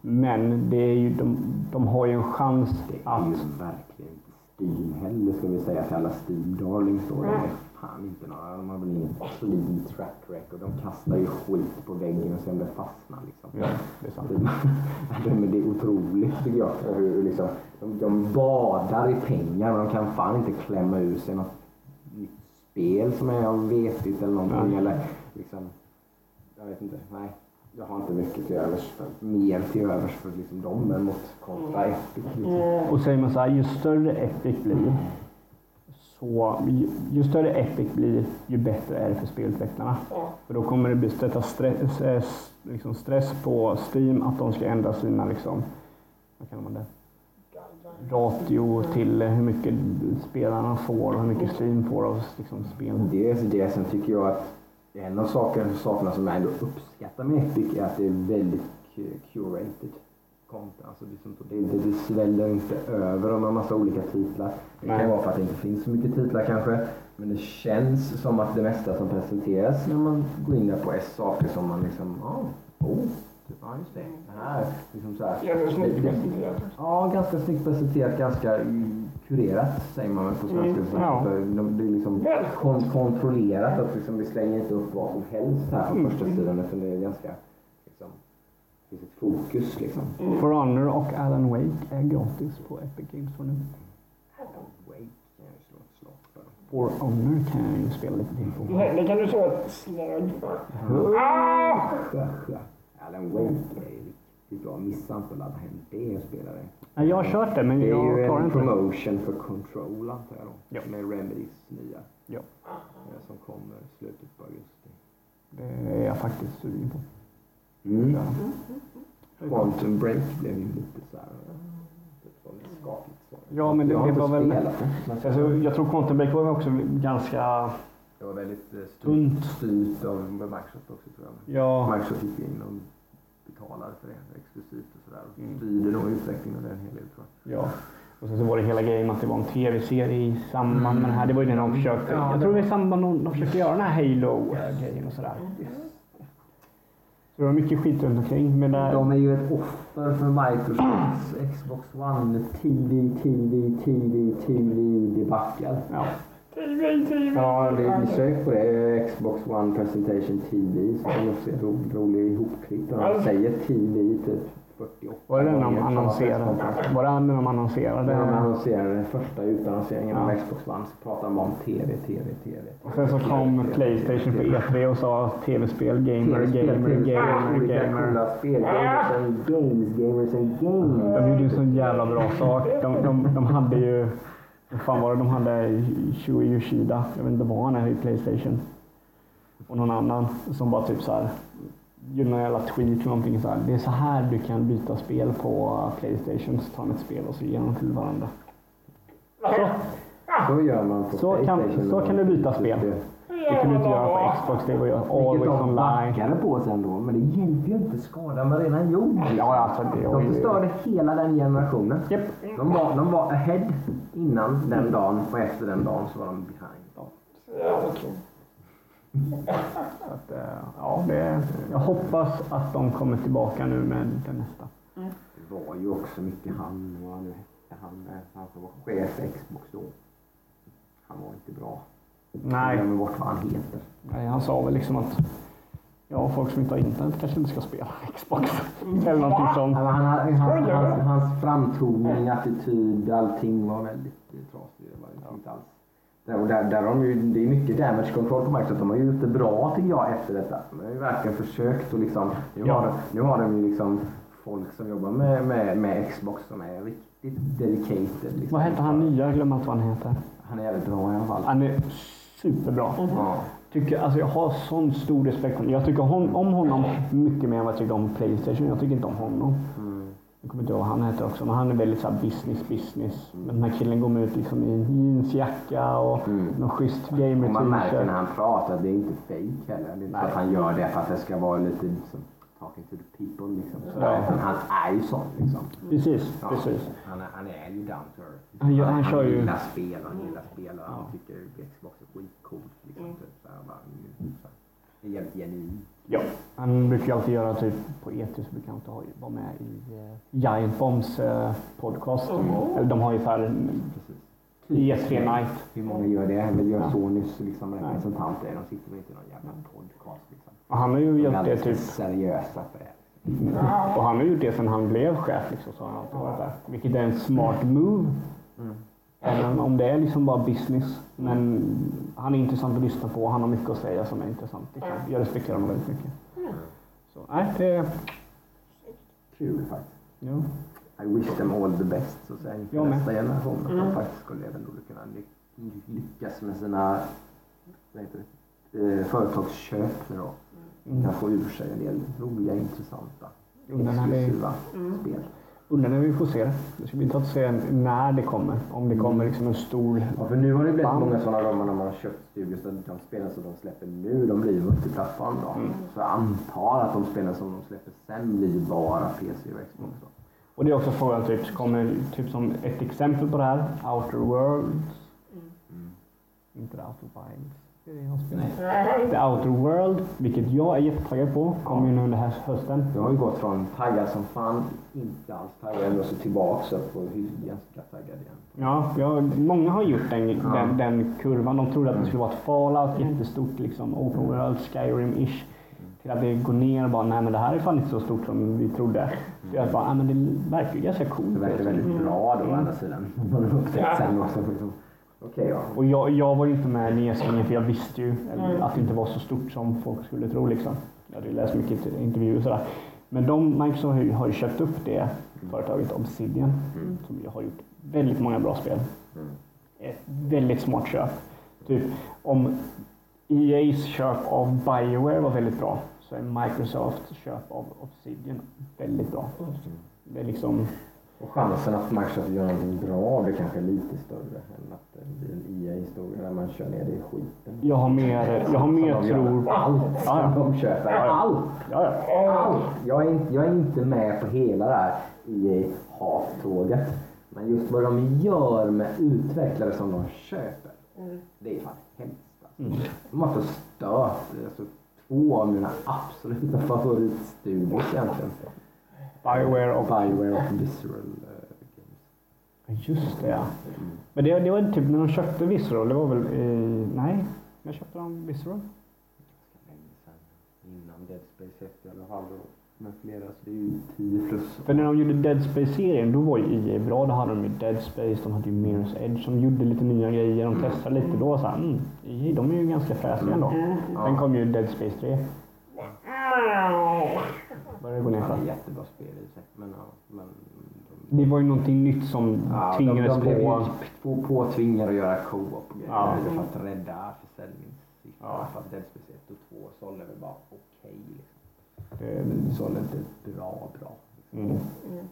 Speaker 3: Men det är ju, de, de har ju en chans
Speaker 2: Det är ju
Speaker 3: att...
Speaker 2: verkligen inte Steam heller ska vi säga till alla Steam darlings då. Är fan inte några, de har väl ingen clean track record. De kastar ju skit på väggen och sen det fastnar liksom.
Speaker 3: Ja, det är sant.
Speaker 2: Det, men det är otroligt tycker jag. Hur, hur liksom, de, de badar i pengar men de kan fan inte klämma ur sig något nytt spel som är vetigt eller någonting.
Speaker 3: Nej.
Speaker 2: Eller liksom, jag vet inte. Nej. Jag har inte mycket till övers för, mer till övers för liksom dem än mot kontra Epic. Liksom.
Speaker 3: Och säger man så här, ju större Epic blir, så ju, större Epic blir, ju bättre är det för spelutvecklarna.
Speaker 1: Ja.
Speaker 3: För då kommer det bli sätta stress, eh, liksom stress på Steam att de ska ändra sina, liksom, vad kallar man det? ratio till hur mycket spelarna får och hur mycket Steam får av liksom, spel.
Speaker 2: Dels det, sen tycker jag att en av sakerna, sakerna som jag ändå uppskattar med Epic är att det är väldigt cu- curated content. Alltså det, det, det, det sväller inte över med en massa olika titlar. Det kan
Speaker 3: Nej.
Speaker 2: vara för att det inte finns så mycket titlar kanske. Men det känns som att det mesta som presenteras när man går in där på är saker som man liksom, ja, oh, ja just det. Det här, liksom så här.
Speaker 1: Ja, det är snyggt presenterat.
Speaker 2: Ja, ganska snyggt presenterat, ganska kurerat säger man väl på svenska.
Speaker 3: Mm, ja.
Speaker 2: För de- Det är liksom kon kontrollerat att liksom, vi slänger inte upp vad som helst här på
Speaker 3: Mm.
Speaker 2: första sidan utan det är ganska finns ett fokus liksom.
Speaker 3: For Honor och Alan Wake är gratis på Epic Games för nu.
Speaker 2: Wait, kan jag ju slå ett slag för.
Speaker 3: For Honor kan jag ju spela lite till på.
Speaker 1: Det det kan du få ett slag för. Ah!
Speaker 2: Alan Wake är ju riktigt bra. Missa inte att ladda hem det och spela det.
Speaker 3: Ja, jag har kört det, men
Speaker 2: Det är
Speaker 3: jag
Speaker 2: ju
Speaker 3: klarar
Speaker 2: en
Speaker 3: inte det.
Speaker 2: promotion för Control antar jag då.
Speaker 3: Ja.
Speaker 2: Med Remedys nya.
Speaker 3: Ja.
Speaker 2: Som kommer slutet på augusti.
Speaker 3: Det är jag faktiskt sugen på.
Speaker 2: Mm.
Speaker 3: Ja.
Speaker 2: Quantum Break blev ju lite så här, lite skakigt. Så.
Speaker 3: Ja, men det-
Speaker 2: jag
Speaker 3: det var väl-
Speaker 2: spelat det.
Speaker 3: Alltså, jag tror Quantum Break var också ganska
Speaker 2: Det var väldigt eh, styrt, styrt av Microsoft också tror jag.
Speaker 3: Ja,
Speaker 2: Microsoft gick in och betalade för det exklusivt och sådär. Och
Speaker 3: Mm.
Speaker 2: styrde då utvecklingen av den hel del tror jag.
Speaker 3: ja. Och sen så var det hela grejen att det var en tv-serie i samband med det här. Det var ju när de försökte.
Speaker 2: Ja,
Speaker 3: Jag
Speaker 2: det
Speaker 3: tror det
Speaker 2: var-
Speaker 3: i samband med de försökte göra den här Halo-grejen och sådär. Så det var mycket skit runt omkring. Men där,
Speaker 2: De är ju ett offer för Microsofts Xbox One TV, TV, TV, TV debacle.
Speaker 3: ja.
Speaker 1: TV, TV.
Speaker 2: Ja, det är sök på det. Xbox One Presentation TV. Så det är också en rolig, rolig ihopklipp. där De säger TV typ 48
Speaker 3: Var det den de annonserade? Var det den de annonserade?
Speaker 2: När de annonserade den första utannonseringen av
Speaker 3: Ja.
Speaker 2: Xbox One så pratade de om TV, TV, TV.
Speaker 3: Och sen så kom Playstation på E3 och sa tv-spel, gamer, gamer, gamer, gamer.
Speaker 2: coola spel. Gamers and games, gamers and games.
Speaker 3: De gjorde ju en sån jävla bra sak. De, de, de hade ju... Vad fan var det de hade? Shuei Yoshida. Jag vet inte vad han är i Playstation. och någon annan som bara typ så här gjorde någon jävla tweet eller någonting så här. Det är så här du kan byta spel på Playstation. Så tar man ett spel och så ger man till varandra. Så,
Speaker 2: Så gör man på
Speaker 3: Så kan-
Speaker 2: Playstation
Speaker 3: så
Speaker 2: när
Speaker 3: kan du byta spel. det kan du inte göra på Xbox. Det var ju
Speaker 2: Vilket
Speaker 3: always
Speaker 2: de
Speaker 3: online.
Speaker 2: backade på sen då. Men det hjälper ju inte. Skadan var redan gjord.
Speaker 3: Ja, alltså det
Speaker 2: De
Speaker 3: ju...
Speaker 2: förstörde hela den generationen.
Speaker 3: Japp.
Speaker 2: De var, de var ahead innan den dagen och efter den dagen så var de behind.
Speaker 1: Jävla kul.
Speaker 3: Så att, eh, ja, det, jag hoppas att de kommer tillbaka nu med den nästa.
Speaker 2: Det var ju också mycket han, vad han nu hette, han, eh, han som var chef för Xbox då. Han var inte bra. Jag
Speaker 3: Nej,
Speaker 2: glömmer bort vad han heter.
Speaker 3: nej, han sa väl liksom att ja, folk som inte har internet kanske inte ska spela Xbox. Eller någonting sånt.
Speaker 2: Han, han, han, hans, hans, hans framtoning, attityd, allting var väldigt trasigt. Det var inte alls. Och där, där de ju, det är mycket damage control på Microsoft. De har ju gjort det bra tycker jag efter detta. De har ju verkligen försökt och liksom, nu,
Speaker 3: Ja.
Speaker 2: har, de, nu har de ju liksom folk som jobbar med, med, med Xbox som är riktigt dedicated. Liksom.
Speaker 3: Vad heter han nya? Jag glömmer allt vad han heter.
Speaker 2: Han är jävligt bra i alla fall.
Speaker 3: Han är superbra.
Speaker 2: Ja.
Speaker 3: Tycker, alltså jag har sån stor respekt för honom. Jag tycker om, om honom mycket mer än vad jag tycker om Playstation. Jag tycker inte om honom. Jag kommer inte ihåg vad han heter också, men han är väldigt så här business business. Men den här killen går med ut liksom i en jeansjacka och
Speaker 2: Mm.
Speaker 3: någon schysst
Speaker 2: Och man märker när han pratar att det är inte fake heller. Det är inte så
Speaker 3: Nej.
Speaker 2: att han gör det för att det ska vara lite liksom, talking to the people liksom. Så. Men han är ju sån liksom.
Speaker 3: Precis,
Speaker 2: Ja,
Speaker 3: precis.
Speaker 2: Han, är, han är ju down to earth.
Speaker 3: Han gör- han kör ju-
Speaker 2: gillar spel, han gillar spel och han
Speaker 3: Ja.
Speaker 2: tycker Xbox är skitcoolt. Liksom, typ, så här, bara, mm, så här. Det är jävligt genuint.
Speaker 3: Ja. Han brukar alltid göra typ på E3 så brukar han ha- vara med i eh, Giant Bombs eh, podcast. Eller de har ju så här
Speaker 2: Precis.
Speaker 3: E3 night.
Speaker 2: Hur många gör det? Väl gör
Speaker 3: Ja.
Speaker 2: Sonys liksom, representanter. De sitter väl inte i någon jävla podcast. Liksom.
Speaker 3: Och han har ju
Speaker 2: De
Speaker 3: gjort det typ
Speaker 2: seriösa för det.
Speaker 3: Och han har gjort det sen han blev chef. Liksom, så han alltid varit där. Vilket är en smart move.
Speaker 2: Mm.
Speaker 3: Även om det är liksom bara business. Men han är intressant att lyssna på. Han har mycket att säga som är intressant. Liksom. Jag respekterar honom väldigt mycket. Så nej, det...
Speaker 2: Kul faktiskt.
Speaker 3: Ja.
Speaker 2: I wish them all the best så att säga inför nästa generation. Att
Speaker 1: Mm.
Speaker 2: de faktiskt skulle även då kunna ly- lyckas med sina eh, företagsköp nu då.
Speaker 3: Mm.
Speaker 2: Kan få ur sig en del roliga, intressanta, exklusiva
Speaker 1: Mm.
Speaker 2: spel.
Speaker 3: Undrar när vi får se det. Det ska bli intressant att se när det kommer. Om det kommer liksom en stor...
Speaker 2: Ja, för nu har det blivit
Speaker 3: Band.
Speaker 2: många sådana då när man har köpt studios de spelen som de släpper nu, de blir multiplattform då.
Speaker 3: Mm.
Speaker 2: Så jag antar att de spelen som de släpper sen blir bara PC och Xbox då.
Speaker 3: Och det är också frågan typ, kommer typ som ett exempel på det här. Outer Worlds.
Speaker 2: Mm.
Speaker 3: Inte Outer Wilds. The Outer World, vilket jag är jättetaggad på, kommer ju nu under här hösten.
Speaker 2: Jag har ju gått från taggad som fan, inte alls taggad, ändå så tillbaks upp och hy- ganska taggad igen.
Speaker 3: Ja, jag, många har gjort den,
Speaker 2: Ja.
Speaker 3: den, den kurvan. De trodde att det skulle vara ett Fallout, jättestort liksom, Open World, Skyrim-ish. Till att det går ner och bara, nej men det här är fan inte så stort som vi trodde. Så jag bara, nej men det verkar ju ganska coolt.
Speaker 2: Det verkar väldigt bra då å andra sidan. Okej ja.
Speaker 3: Och jag, jag var ju inte med i nedskrivningen för jag visste ju att det inte var så stort som folk skulle tro. Liksom. Jag hade ju läst mycket intervjuer och sådär. Men de, Microsoft har ju, har ju köpt upp det företaget Obsidian
Speaker 2: Mm.
Speaker 3: som har gjort väldigt många bra spel.
Speaker 2: Mm.
Speaker 3: Ett väldigt smart köp. Typ om EA's köp av Bioware var väldigt bra så är Microsofts köp av Obsidian väldigt bra. Det är liksom,
Speaker 2: Och chansen att Microsoft gör någonting bra av det kanske är lite större än att det blir en EA-historia där man kör ner det i skiten.
Speaker 3: jag har mer, jag har mer
Speaker 2: de gör
Speaker 3: tro
Speaker 2: med Allt
Speaker 3: Ja, ja.
Speaker 2: de köper.
Speaker 3: Ja, ja.
Speaker 2: Allt!
Speaker 3: Ja, ja.
Speaker 2: Allt! Jag är, inte, jag är inte med på hela det här EA-hattåget. Men just vad de gör med utvecklare som de köper. Det är fan hemskt. Alltså.
Speaker 3: Mm.
Speaker 2: De har förstört alltså, två av mina absoluta favoritstudios egentligen.
Speaker 3: Bioware och...
Speaker 2: Bioware och Visceral eh, Games.
Speaker 3: Just det ja. Men det, det var typ när de köpte Visceral, det var väl i... Nej, när köpte de Visceral?
Speaker 2: Ganska länge sedan. Innan Dead Space 1 i alla fall. och Med flera, så det är ju 10 plus.
Speaker 3: För när de gjorde Dead Space-serien, då var ju EA bra. Då hade de ju Dead Space, de hade ju Mirror's Edge som gjorde lite nya grejer. De testade lite då. Så här, mm, EA, de är ju ganska fräsiga ändå. Sen kom ju Dead Space 3. Började gå ner för.
Speaker 2: är jättebra spel i sig. Men, ja, men de,
Speaker 3: Det var ju någonting nytt som
Speaker 2: ja, de,
Speaker 3: tvingades
Speaker 2: de blev ju
Speaker 3: på.
Speaker 2: på, påtvingade att göra co-op och grejer
Speaker 3: Ja.
Speaker 2: för att rädda försäljningssiffror. Ja, för att Dead Space 1 och 2 sålde väl bara okej. liksom.
Speaker 3: Det,
Speaker 2: sålde inte bra, bra. Liksom.
Speaker 3: mm.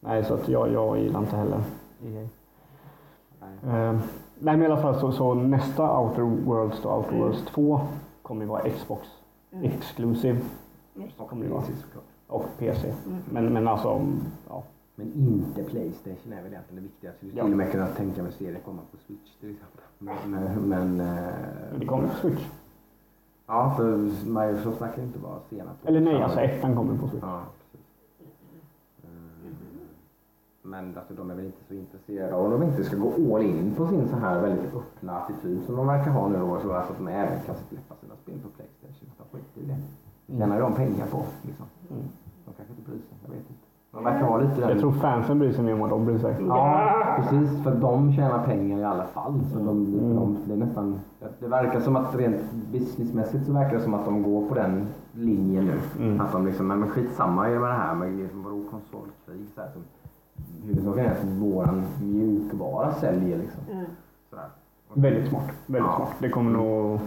Speaker 3: Nej, så att jag, jag gillar inte heller EA.
Speaker 2: Nej.
Speaker 3: Eh, nej, men i alla fall så, så nästa Outer Worlds då, Outer Worlds 2 kommer ju vara Xbox Exclusive
Speaker 1: Det
Speaker 3: vara.
Speaker 2: Precis, såklart.
Speaker 3: och PC. Men, men alltså, ja.
Speaker 2: Men inte Playstation är väl egentligen det viktiga. Jag skulle till och med kunna tänka mig se det komma på Switch till exempel. Men, men, men
Speaker 3: Det
Speaker 2: eh,
Speaker 3: kommer på Switch.
Speaker 2: ja, för Microsoft verkar inte vara sena på
Speaker 3: Eller nej, alltså ettan kommer på Switch.
Speaker 2: Ja. Eh, Men alltså, de är väl inte så intresserade av om de inte ska gå all in på sin så här väldigt öppna attityd som de verkar ha nu då. Så att de även kan släppa sina spel på Playstation. De skiter i det. Tjänar de pengar på. Liksom.
Speaker 3: Mm.
Speaker 2: De kanske inte bryr sig, jag vet inte. De verkar ha lite den...
Speaker 3: Jag tror fansen bryr sig mer än vad de bryr sig.
Speaker 2: Ja, precis. För de tjänar pengar i alla fall. Så de,
Speaker 3: Mm.
Speaker 2: de, det är nästan... Det verkar som att rent businessmässigt så verkar det som att de går på den linjen nu.
Speaker 3: Mm.
Speaker 2: Att de liksom, men men skitsamma med det här med liksom, vadå konsolkrig så här, som Huvudsaken är att våran mjukvara säljer liksom.
Speaker 1: Mm.
Speaker 2: Sådär.
Speaker 3: Väldigt smart. Väldigt
Speaker 2: Ja.
Speaker 3: smart. Det kommer nog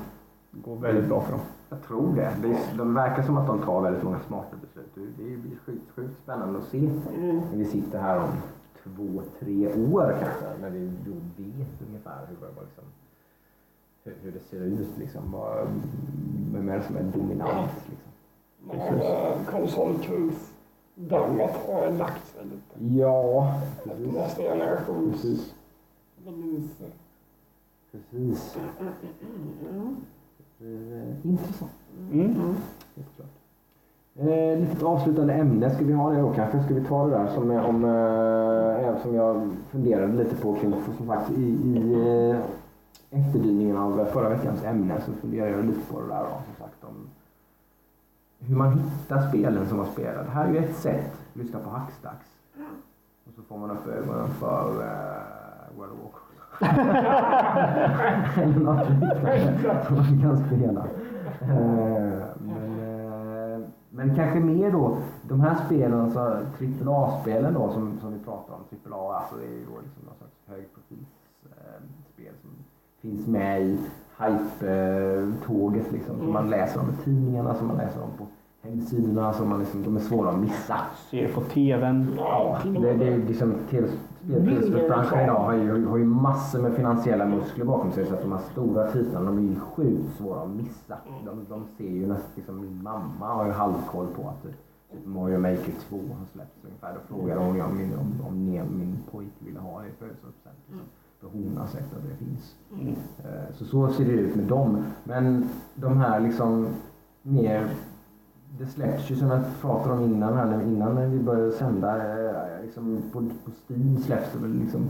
Speaker 3: gå väldigt bra för dem.
Speaker 2: Jag tror det. det är, de verkar som att de tar väldigt många smarta beslut. Det blir sjukt, sjukt spännande att se
Speaker 1: Mm.
Speaker 2: när vi sitter här om två, tre år kanske. När vi då vet ungefär hur, liksom, hur, hur det ser ut. Liksom. Vad, vem är det som är dominant? Liksom.
Speaker 1: Konsolkris dammet har lagt sig lite.
Speaker 2: Ja,
Speaker 1: Efter nästa generations
Speaker 2: Precis. precis. Eh, intressant.
Speaker 3: Mm.
Speaker 2: Klart. Eh, litet avslutande ämne, ska vi ha det då kanske? Ska vi ta det där som, är om, eh, eh, som jag funderade lite på kring, som sagt i, i eh, efterdyningen av förra veckans ämne så funderade jag lite på det där då, som sagt om hur man hittar spelen som man spelar. Det här är ju ett sätt, lyssna på Hackstacks. Och så får man upp ögonen för uh, World of Warcraft. Eller något liknande som man kan spela. Eh, men, eh, men kanske mer då, de här spelen, alltså AAA-spelen då som, som vi pratar om, AAA, alltså det är ju då liksom någon slags högprofilsspel som finns med i hype-tåget liksom, som man läser om i tidningarna, som man läser om på hemsidorna, som man liksom, de är svåra att missa.
Speaker 3: Ser på TVn.
Speaker 1: Ja,
Speaker 2: Det, det är liksom spelbranschen idag har ju, har ju massor med finansiella muskler bakom sig så att de här stora titlarna de är ju sjukt svåra att missa. De, de ser ju nästan, liksom min mamma har ju halvkoll på att typ Super Mario Maker 2 har släppts ungefär. Då frågade hon om min, om, om min pojk ville ha det i födelsedagspresent. Liksom. För hon har sett att det finns.
Speaker 3: Mm.
Speaker 2: Eh, Så så ser det ut med dem. Men de här liksom mer det släpps ju som jag pratade om innan här, innan vi började sända. Liksom på, på Steam släpps det väl liksom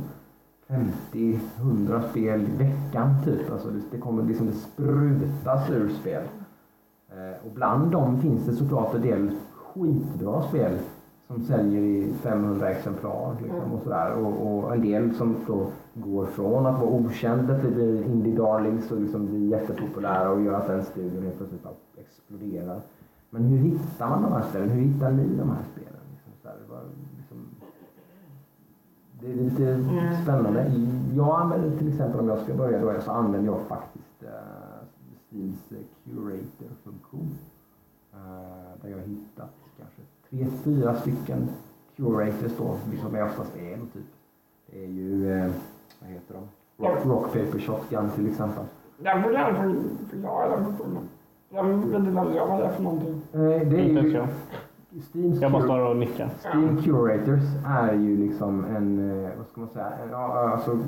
Speaker 2: 50-100 spel i veckan typ. Alltså det, det kommer liksom, det sprutas ur spel. Eh, och bland dem finns det såklart en del skitbra spel som säljer i 500 exemplar. Liksom, och, sådär. Och, och en del som då går från att vara okända till att bli indie darlings och liksom bli jättepopulära och gör att den studion helt plötsligt exploderar. Men hur hittar man de här spelen? Hur hittar ni de här spelen? Liksom, så här, det, är lite spännande. Jag använder till exempel, om jag ska börja då, så använder jag faktiskt uh, Steams eh, Curator-funktion. Eh, där jag har hittat kanske tre, fyra stycken Curators då, som jag oftast är då, typ. Det är ju, eh, vad heter de? Rock, rock Paper Shotgun till exempel.
Speaker 1: Den får gärna för- förklara den funktionen. Jag vill inte vad det är för någonting.
Speaker 2: Eh, det är ju
Speaker 3: jag.
Speaker 2: Steams
Speaker 3: Jag bara står och nickar.
Speaker 2: Steam Curators är ju liksom en, eh, vad ska man säga, en, ja, alltså,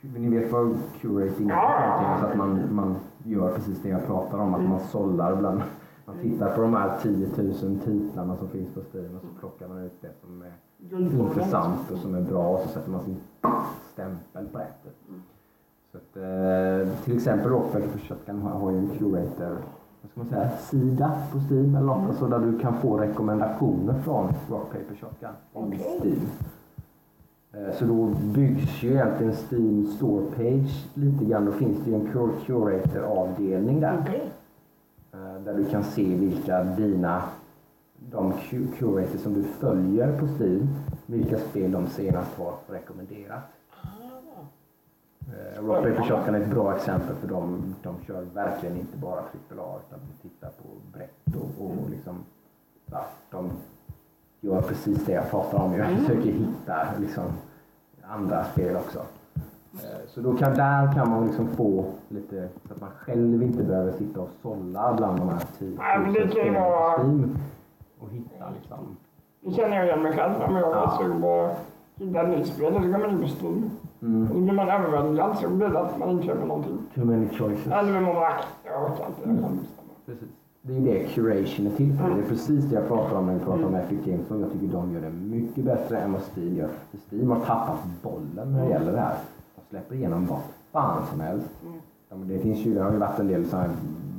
Speaker 2: ni vet vad curating är någonting, så att man, man gör precis det jag pratar om, att man sållar bland, man tittar på de här 10 000 titlarna som finns på Steam och så plockar man ut det som är intressant och som är bra och så sätter man sin stämpel på det. Så att, eh, till exempel Rockpaper för Shotgun har ju en curator vad ska man säga, sida på Steam eller något, alltså där du kan få rekommendationer från Rock Paper Shotgun
Speaker 1: Okej.
Speaker 2: Steam. Eh, Så då byggs ju egentligen Steam Store Page lite grann. Då finns det ju en cur- curator-avdelning där.
Speaker 1: Okej.
Speaker 2: Eh, Där du kan se vilka dina, de cu- curators som du följer på Steam, vilka spel de senast har rekommenderat. Eh, Rock Paper Shotgun är ett bra exempel för de, de kör verkligen inte bara AAA utan de tittar på brett och, och liksom, ja, de gör precis det jag pratar om. Jag försöker hitta liksom, andra spel också. Eh, Så då kan, där kan man liksom få lite, så att man själv inte behöver sitta och sålla bland de här tio
Speaker 1: Nej, men det kan ju
Speaker 2: spelen på Steam och hitta liksom.
Speaker 1: Det känner jag igen mig själv om jag
Speaker 2: Ja.
Speaker 1: var sugen på att hitta ett nytt spel. Då går man in på Steam.
Speaker 2: Mm.
Speaker 1: Då blir man överväldigad så blir det att man inte köper någonting.
Speaker 2: Too many choices.
Speaker 1: Eller man bara, jag orkar inte, jag kan bestämma.
Speaker 2: Precis. Det är det curation är till för. Det är precis det jag pratar om när vi pratar om Epic Games och jag tycker de gör det mycket bättre än vad Steam gör. För Steam har tappat bollen när det gäller det här. De släpper igenom vad fan som helst. Men det finns ju, det har ju varit en del sådana här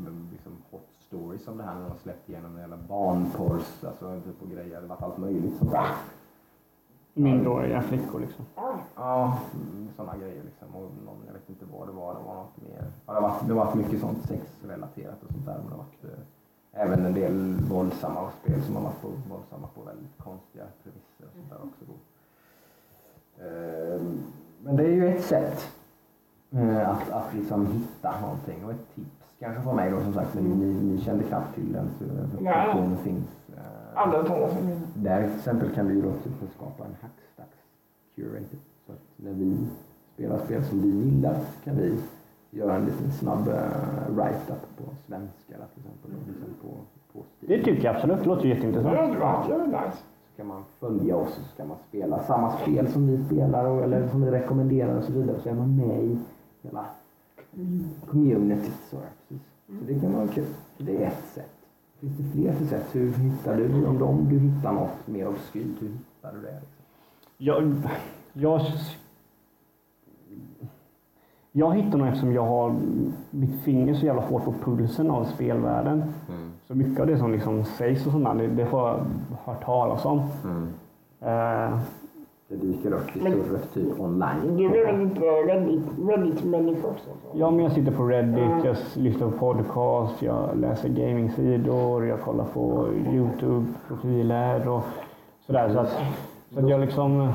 Speaker 2: mm, liksom hot stories om det här när de släppt igenom hela barnporrs, alltså typ på grejer. Det har varit allt möjligt sånt där.
Speaker 3: Minderåriga flickor liksom.
Speaker 1: Ja,
Speaker 2: sådana grejer liksom. Och någon, jag vet inte vad det var. Det var något mer. Ja, det, har varit, det varit mycket sånt sexrelaterat och sånt där. Men det har varit eh, även en del våldsamma spel som har varit på, våldsamma på väldigt konstiga premisser och sånt där också. Då. Eh, men det är ju ett sätt eh, att, att liksom hitta någonting och ett tips kanske från mig då som sagt. Men ni, ni kände knappt till den så
Speaker 1: Ja.
Speaker 2: finns.
Speaker 1: Talat om det.
Speaker 2: där till exempel kan vi ju då skapa en hackstacks curated. Så att när vi spelar spel som vi gillar kan vi göra en liten snabb uh, write-up på svenska till exempel. Och liksom på, på.
Speaker 3: Det tycker jag absolut. Det låter jätteintressant.
Speaker 1: bra, det nice.
Speaker 2: Så kan man följa oss och så kan man spela samma spel som vi spelar och, eller som vi rekommenderar och så vidare. Så är man med i hela communityt. Så, ja, så det kan vara kul. Det är ett sätt. Finns det fler för sätt? Hur hittar du, om, om du hittar något mer obskyrt, hur hittar du det? Liksom?
Speaker 3: Jag, jag, jag hittar nog eftersom jag har mitt finger så jävla hårt på pulsen av spelvärlden. Så mycket av det som liksom sägs och sånt där, det, det har jag hört talas om. Eh,
Speaker 2: Det dyker upp surret typ online.
Speaker 1: Du är väl inte Reddit, Reddit-människa också? så?
Speaker 3: ja, men jag sitter på Reddit, jag lyssnar på podcast, jag läser gamingsidor, jag kollar på Youtube-profiler och sådär. Så att, så att jag liksom...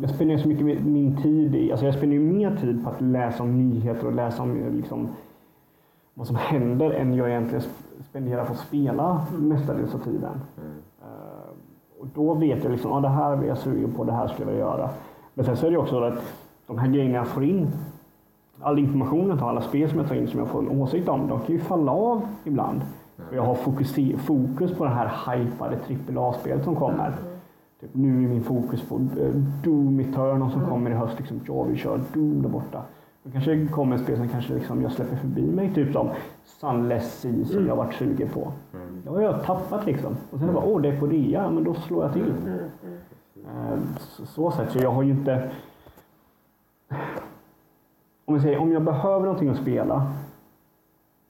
Speaker 3: Jag spenderar så mycket min tid i, alltså jag spenderar mer tid på att läsa om nyheter och läsa om liksom, vad som händer än jag egentligen sp- spenderar på att spela mestadels av tiden. Eh, och då vet jag liksom, ja det här är jag sugen på, det här skulle jag göra. Men sen så är det också att de här grejerna jag får in, all information jag tar, alla spel som jag tar in som jag får en åsikt om, de kan ju falla av ibland. Och jag har fokus på det här hypade AAA-spelet som kommer. Typ, nu är min fokus på eh, Doom Eternal som kommer i höst. Liksom, ja, vi kör Doom där borta. Då kanske kommer spel som kanske liksom jag släpper förbi mig. Typ som Sunless Sea som jag varit sugen på. Det har jag tappat liksom. Och sen bara, åh det är på rea, men då slår jag till. Eh, Så, så sätt. Så jag har ju inte... Om jag säger, om jag behöver någonting att spela.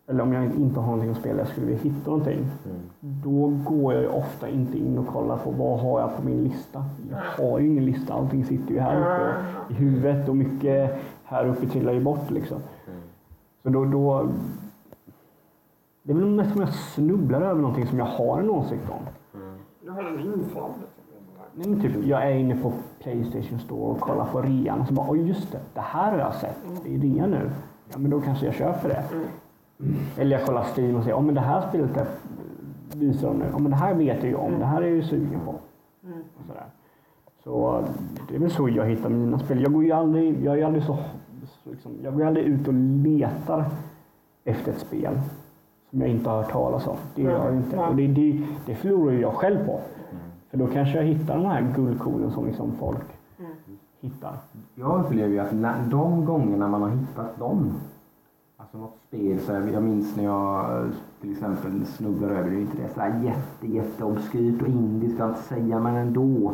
Speaker 3: Eller om jag inte har någonting att spela, jag skulle vilja hitta någonting. Då går jag ju ofta inte in och kollar på vad har jag på min lista. Jag har ju ingen lista, allting sitter ju här uppe i huvudet och mycket här uppe trillar ju bort liksom. Så då, då... Det är väl mest om jag snubblar över någonting som jag har en åsikt om.
Speaker 1: Du har en infall.
Speaker 3: Nej, men typ, jag är inne på Playstation Store och kollar på rean och så bara, oj just det, det här har jag sett. Det är rea nu. Ja, men då kanske jag köper det. Eller jag kollar Steam och säger, ja men det här spelet visar de nu. Ja men det här vet jag ju om, det här är jag ju sugen på. Och sådär. Så det är väl så jag hittar mina spel. Jag går ju aldrig, jag är aldrig så, liksom, jag går aldrig ut och letar efter ett spel som jag inte har hört talas om. Det gör jag inte. Och det, det, det förlorar ju jag själv på. För då kanske jag hittar de här guldkornen som liksom folk hittar.
Speaker 2: Jag upplever ju att när, de gångerna man har hittat dem, alltså något spel, så jag minns när jag till exempel snubblar över, det är inte det sådär jätte, jätte obskyrt och indie ska jag inte säga, men ändå.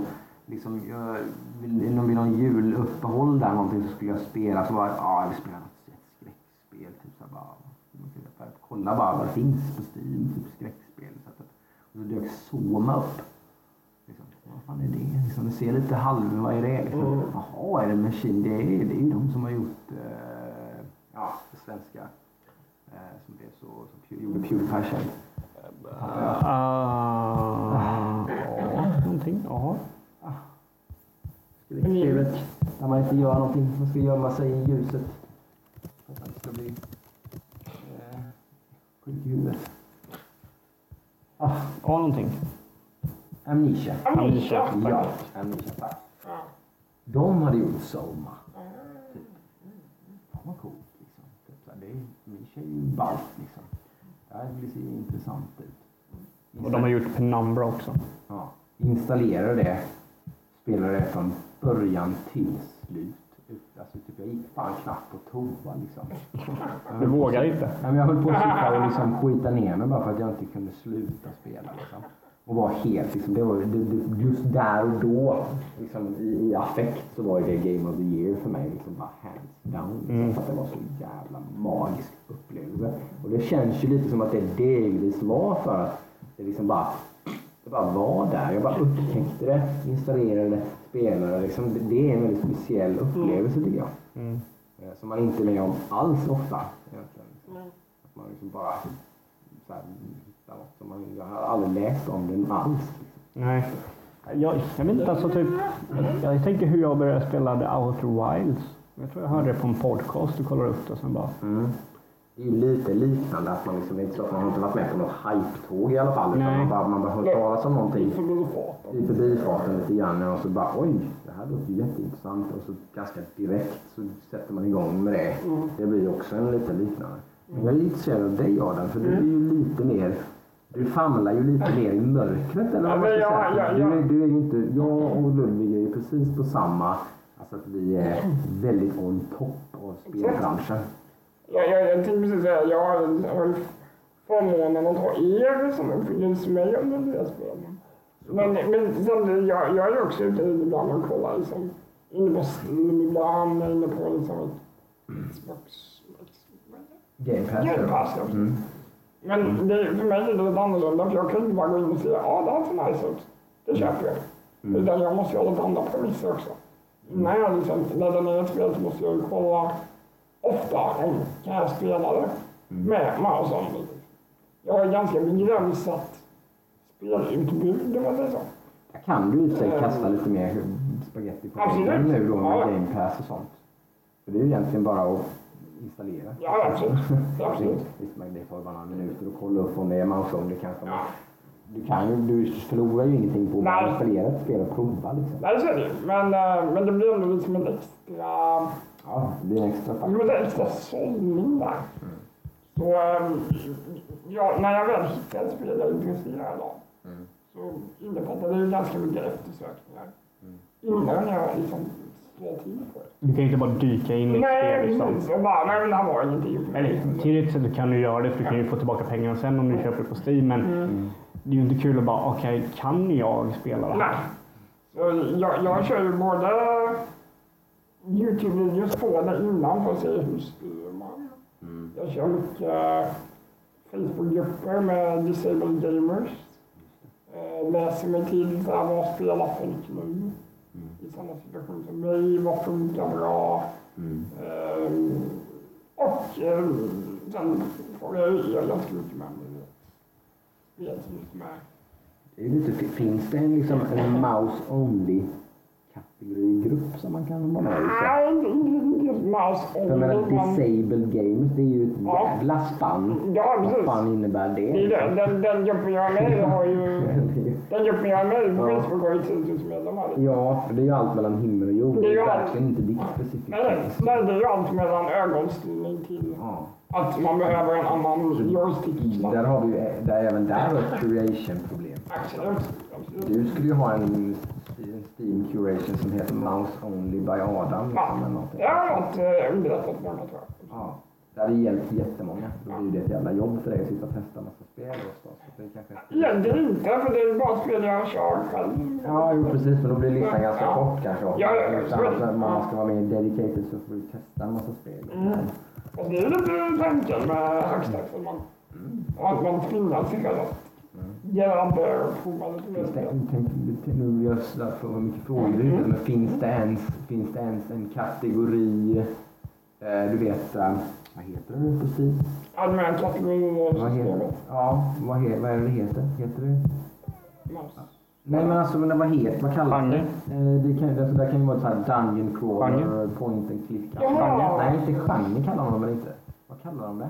Speaker 2: Liksom, jag vill, någon juluppehåll där någonting så skulle jag spela, så bara, ja jag vill spela något skräckspel, typ så bara, för att kolla bara vad det finns på Steam, typ skräckspel. Så att, och så dök Soma upp. Liksom, vad fan är det? Liksom, det ser lite halv... Vad är det? Liksom, Jaha, är det Machine? Det är, det är ju de som har gjort eh, ja, det svenska. Eh, som blev så... Som gjorde Pewdiepie.
Speaker 3: Ah, ja, någonting. Ja.
Speaker 2: Skräckspelet. Där man inte gör någonting. Man ska gömma sig i ljuset. För att man ska bli eh, sjuk i huvudet. Ah,
Speaker 3: Ja, någonting.
Speaker 2: Amnesia.
Speaker 1: Amnesia.
Speaker 2: Ja, Amnesia tack. De hade gjort Soma. Typ. Fan vad coolt liksom. Typ det är, Amnesia är ju ballt liksom. Det här blir- ser ju intressant ut.
Speaker 3: Och de har gjort Penumbra också.
Speaker 2: Ja. Installera det. Spela det från början till slut. Alltså, typ, jag gick fan knappt på toa liksom.
Speaker 3: Du vågar inte.
Speaker 2: Ja, men jag höll på att sitta och liksom skita ner mig bara för att jag inte kunde sluta spela. Liksom. Och var helt, liksom, det var, det, just där och då, liksom, i, i affekt, så var det Game of the Year för mig. Liksom, bara hands down.
Speaker 3: Mm.
Speaker 2: Att det var så jävla magisk upplevelse. Och det känns ju lite som att det delvis var för att det liksom bara, bara var där. Jag bara upptäckte det, installerade spelade. Liksom, det, är en väldigt speciell upplevelse tycker jag.
Speaker 3: Mm.
Speaker 2: Eh, Som man inte är med om alls ofta. Egentligen.
Speaker 1: Mm.
Speaker 2: Att man liksom bara så här, hittar något som man... Jag har aldrig läst om den alls.
Speaker 3: Nej. Jag, jag vet inte, alltså typ. Jag tänker hur jag började spela The Outer Wilds. Jag tror jag hörde det på en podcast och kollade upp det och sen bara.
Speaker 2: Mm. Det är ju lite liknande att man liksom, inte så att man har inte varit med på något hype-tåg i alla fall. Utan man bara, man bara hört talas om någonting i förbifarten lite grann och så bara oj, det här låter ju jätteintressant och så ganska direkt så sätter man igång med det.
Speaker 1: Mm.
Speaker 2: Det blir ju också en lite liknande. Men jag är intresserad av dig Adam, för du är ju lite mer du famlar ju lite mer i mörkret eller vad man ska
Speaker 1: Ja,
Speaker 2: säga. Du, är, du är ju inte, jag och Ludvig är ju precis på samma, alltså att vi är väldigt on top av spelbranschen.
Speaker 1: Jag, jag, jag tänkte precis säga, jag har förmånen att ha er som uppfyllelse mig under deras spelen. Men, men sen, jag, jag är också ute ibland och kollar liksom, inne på Steam ibland, inne på liksom Xbox?
Speaker 2: Game Pass.
Speaker 1: Game Pass, ja.
Speaker 2: Mm.
Speaker 1: Men det, för mig är det lite annorlunda för jag kan inte bara gå in och säga ja det här ser nice ut. Det köper jag.
Speaker 2: Mm.
Speaker 1: Utan jag måste göra lite andra premisser också. Innan jag liksom laddar ner ett spel så måste jag ju kolla ofta kan jag spela det
Speaker 2: Mm.
Speaker 1: med on. Jag har ganska begränsat spelutbud om man säger så.
Speaker 2: Där kan du i sig kasta lite mer spagetti på väggen nu då med
Speaker 1: Ja.
Speaker 2: Game Pass och sånt. För det är ju egentligen bara att installera.
Speaker 1: Ja, absolut. absolut.
Speaker 2: Visst, men det tar bara några minuter att kolla upp om det är mouse only kanske.
Speaker 1: Ja.
Speaker 2: Du, kan ju, du förlorar ju ingenting på att
Speaker 1: Nej.
Speaker 2: installera ett spel och prova liksom.
Speaker 1: Nej, så är det. Men, eh, men det blir ändå liksom en extra
Speaker 2: Ja, det blir en extra
Speaker 1: Jo,
Speaker 2: faktor.
Speaker 1: men det är extra sållning där. Så ehm, ja, när jag väl hittar ett spel jag är intresserad av
Speaker 2: Mm.
Speaker 1: så innefattar det ju ganska mycket eftersökningar
Speaker 2: Mm.
Speaker 1: innan jag liksom slår till på det.
Speaker 3: Du kan ju inte bara dyka in i ett
Speaker 1: Nej,
Speaker 3: spel liksom.
Speaker 1: Och bara, nej men det här var ingenting för mig.
Speaker 3: Eller teoretiskt sett kan du göra det för du kan ju få tillbaka pengarna sen om du köper det på Steam. Men
Speaker 1: Mm.
Speaker 3: det är ju inte kul att bara, okej, kan jag spela det
Speaker 1: Nej.
Speaker 3: här?
Speaker 1: Så jag, jag kör ju både Youtube-videos på det innan för att se hur styr man.
Speaker 2: Mm.
Speaker 1: Jag kör mycket Facebookgrupper med disabled gamers. Eh, läser mig till så här, vad spelar folk nu
Speaker 2: Mm.
Speaker 1: i samma situation som mig, vad funkar bra.
Speaker 2: Mm.
Speaker 1: Eh, och eh, sen får jag ju el ganska mycket med mig. Som just med.
Speaker 2: Det är lite, finns det en, liksom, en mouse only kategorigrupp som man kan vara med i?
Speaker 1: Nej, mouse
Speaker 2: För menar, disabled gamers, det är ju ett
Speaker 1: Ja.
Speaker 2: jävla spann.
Speaker 1: Ja,
Speaker 2: Vad fan innebär det?
Speaker 1: Det är det. Den, den gruppen jag är med i har ju... Den gruppen jag är med i på. Facebook har ju 10 000 medlemmar.
Speaker 2: Ja, för det är ju allt mellan himmel och jord.
Speaker 1: Det
Speaker 2: Det
Speaker 1: är
Speaker 2: är
Speaker 1: ju
Speaker 2: verkligen inte ditt specifika
Speaker 1: Nej, det är ju allt mellan ögonstyrning till
Speaker 2: Ja.
Speaker 1: att man behöver en annan
Speaker 2: Där
Speaker 1: joystick-knapp.
Speaker 2: har vi ju, där även där har ett curation-problem.
Speaker 1: Absolut. absolut.
Speaker 2: Du skulle ju ha en, en Steam curation som heter Mouse Only by Adam.
Speaker 1: Ja, det har eh, underlättat många tror jag.
Speaker 2: Ja. Det hade hjälpt jättemånga. Då blir det ett jävla jobb för dig att sitta och testa massa spel och så. så det kanske...
Speaker 1: Egentligen inte, för det är bara spel jag kör själv.
Speaker 2: Ja, jo, precis. Men då blir listan ganska
Speaker 1: Ja.
Speaker 2: kort kanske. också.
Speaker 1: Ja, ja,
Speaker 2: Utan att man ska vara med i Dedicated så får du testa en massa spel.
Speaker 1: Mm. Och det är lite tanken med Hackstack, man, att man att göra det
Speaker 2: det,
Speaker 1: spel.
Speaker 2: tänk, tänk, nu vill jag få hur mycket frågor huvudet, men finns det ens, finns det ens en kategori, eh, du vet, eh, vad heter det Steam?
Speaker 1: Allmän kategori
Speaker 2: Vad heter, ja, vad, he, vad är det det heter? Heter det?
Speaker 1: Mouse.
Speaker 2: Nej men alltså, men vad heter vad kallas det?
Speaker 3: Genre.
Speaker 2: Eh, det kan, alltså, där kan ju vara så här dungeon crawler,
Speaker 3: Genre.
Speaker 2: point and click.
Speaker 1: Jaha.
Speaker 2: Nej, inte genre kallar de det inte. Vad kallar de det?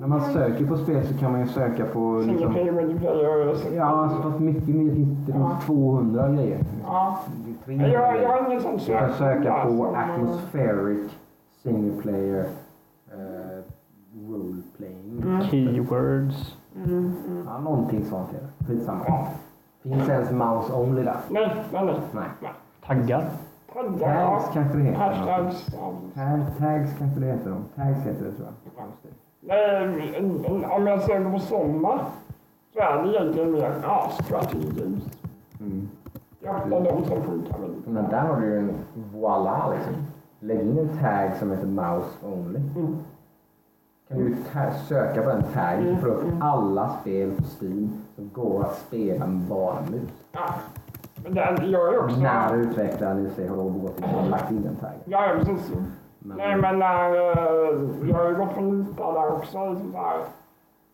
Speaker 2: När man söker på spel så kan man ju söka på...
Speaker 1: Single
Speaker 2: Liksom, ja, alltså fast mycket mer. Det finns, det
Speaker 1: Ja.
Speaker 2: finns 200 grejer.
Speaker 1: Ja. Jag,
Speaker 2: 300
Speaker 1: jag
Speaker 2: grejer.
Speaker 1: har ingen sån
Speaker 2: Du kan söka på atmospheric, single player, uh, role playing.
Speaker 1: Mm.
Speaker 3: Keywords.
Speaker 1: Mm, mm.
Speaker 2: Ja, någonting sånt är det. Skitsamma.
Speaker 1: Ja.
Speaker 2: Finns ens mouse only där?
Speaker 1: Nej, nej, nej.
Speaker 2: Nej.
Speaker 3: Taggar.
Speaker 1: Taggar,
Speaker 2: Tags kanske det heter.
Speaker 1: Hashtags.
Speaker 2: tags kanske det heter. Tags heter det tror jag.
Speaker 1: En- en- Om jag söker på sommar så är det egentligen mer strategy games.
Speaker 2: Mm.
Speaker 1: Jag har de som funkar väldigt
Speaker 2: Men
Speaker 1: bra.
Speaker 2: där har du ju en voila liksom. Lägg in en tag som heter mouse only.
Speaker 1: Mm.
Speaker 2: Kan du söka på den taggen så
Speaker 1: Mm,
Speaker 2: du upp
Speaker 1: mm.
Speaker 2: alla spel på Steam som går att spela med bara mus.
Speaker 1: Ja. Men det gör ju också...
Speaker 2: När utvecklaren i sig har in och lagt in den taggen.
Speaker 1: Ja, ja, precis.
Speaker 2: Men,
Speaker 1: Nej, men när, eh, jag har ju gått på lite där också här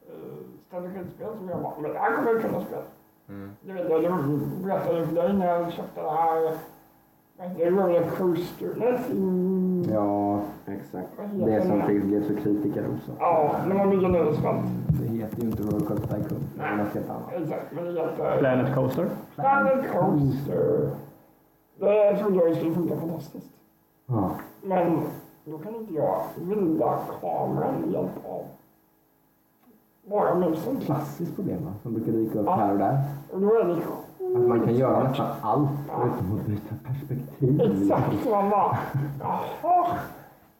Speaker 1: eh, strategispel som jag bara, men det här kommer jag kunna spela.
Speaker 2: Mm.
Speaker 1: Det vet jag, det berättade för dig när jag köpte det här, heter det, Roller Coaster, nej, sin,
Speaker 2: Ja, exakt. Det som blev så kritiker också.
Speaker 1: ja, när man bygger nöjesfält.
Speaker 2: Det heter ju inte Rollercoaster Tycoon. Det annat.
Speaker 1: Exakt, men det heter
Speaker 3: Planet Coaster.
Speaker 1: Planet Coaster. Det trodde jag skulle funka fantastiskt.
Speaker 2: Ja.
Speaker 1: Men då kan inte jag vrida kameran med hjälp av bara musen.
Speaker 2: Klassiskt problem va? som brukar dyka upp
Speaker 1: Ja.
Speaker 2: här och där.
Speaker 1: Då är det
Speaker 2: Att man kan göra nästan allt förutom att byta perspektiv.
Speaker 1: Exakt, man bara, jaha.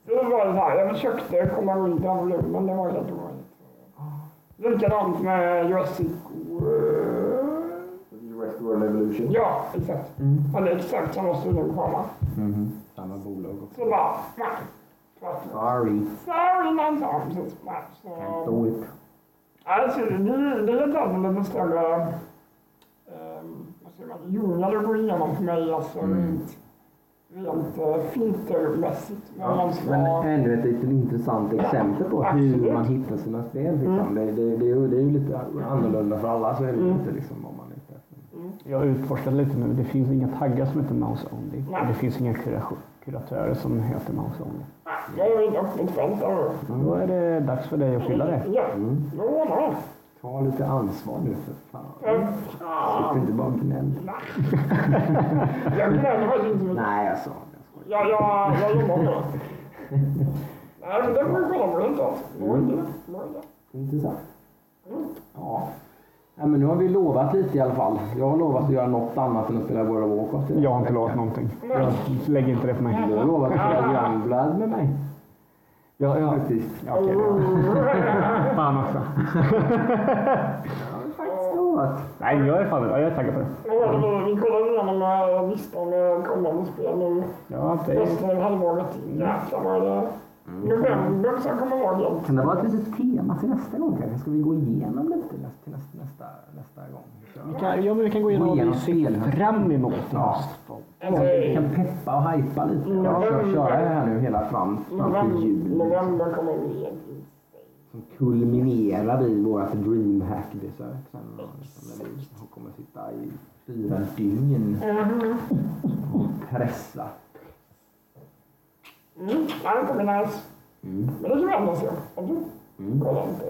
Speaker 1: Då var det så här, jag försökte komma runt den men det var helt omöjligt. Likadant med Jurassic World.
Speaker 2: Jurassic World Evolution.
Speaker 1: Ja, exakt.
Speaker 2: Mm.
Speaker 1: Hade exakt samma studiekamera.
Speaker 2: Mhm. Samma bolag också.
Speaker 1: Så bara, nej.
Speaker 2: Sorry.
Speaker 1: Sorry, man sa precis. Nej,
Speaker 2: Can't
Speaker 1: så.
Speaker 2: do it.
Speaker 1: Alltså, det, det är klart en lite större, djungel att gå igenom för mig, alltså
Speaker 2: Mm.
Speaker 1: rent, rent uh, filtermässigt. Vad man ska,
Speaker 2: Men ännu ett litet intressant exempel på hur man hittar sina spel. Liksom.
Speaker 1: Mm.
Speaker 2: Det, det, det, är ju- det är ju lite annorlunda för alla, så är det
Speaker 1: Mm.
Speaker 2: inte liksom vad man efter.
Speaker 1: mm.
Speaker 3: Jag har utforskat lite nu. Det finns inga taggar som heter Mouse Only.
Speaker 1: Nej.
Speaker 3: Och det finns inga kuration- kuratörer som heter Mouse Only.
Speaker 1: Jag är fält där.
Speaker 3: Då är det dags för dig att fylla det.
Speaker 1: Ja,
Speaker 2: Mm.
Speaker 1: då det.
Speaker 2: Ta lite ansvar nu för fan. Sitt inte bara och gnäll.
Speaker 1: Jag gnäller faktiskt inte så mycket.
Speaker 2: Nej, jag sa det. Jag.
Speaker 1: Jag, jag, jobbar med det. Nej, men det får vi kolla på. Bra idé. Bra idé.
Speaker 2: Intressant.
Speaker 1: Mm.
Speaker 2: Ja. Ja. men nu har vi lovat lite i alla fall. Jag har lovat att göra något annat än att spela World of Warcraft.
Speaker 3: Jag har inte lovat någonting. Jag lägger inte det på mig.
Speaker 2: Du har lovat att spela Youngblood med mig.
Speaker 3: Ja, ja.
Speaker 2: Faktiskt.
Speaker 3: ja okej.
Speaker 1: Mm.
Speaker 3: Fan också.
Speaker 2: Lovat.
Speaker 3: Nej, jag är, fan, jag är taggad på det.
Speaker 1: Vi kollar igenom listan med kommande spel nu.
Speaker 3: Ja, det är...
Speaker 1: Resten av halvåret. Jäklar vad det November som kommer vara jämt.
Speaker 2: Kan det vara ett litet tema till nästa gång kanske? Ska vi gå igenom lite nästa, till nästa, nästa, nästa gång?
Speaker 3: Vi kan, ja, men vi kan gå igenom vad vi ser fram emot i
Speaker 2: Ja.
Speaker 3: höst.
Speaker 2: Vi kan peppa och hypa lite.
Speaker 1: Mm.
Speaker 2: Jag kör, köra det här nu hela fram, fram till
Speaker 1: november,
Speaker 2: jul.
Speaker 1: november kommer egentligen.
Speaker 2: Som kulminerar i vårt DreamHack-besök liksom, När vi kommer sitta i fyra dygn
Speaker 1: Mhm.
Speaker 2: och pressa.
Speaker 1: Mm, ja, det kommer nice.
Speaker 2: Mm.
Speaker 1: Men det kan vi ändå se. Om du
Speaker 2: Mm.
Speaker 1: kollar inte.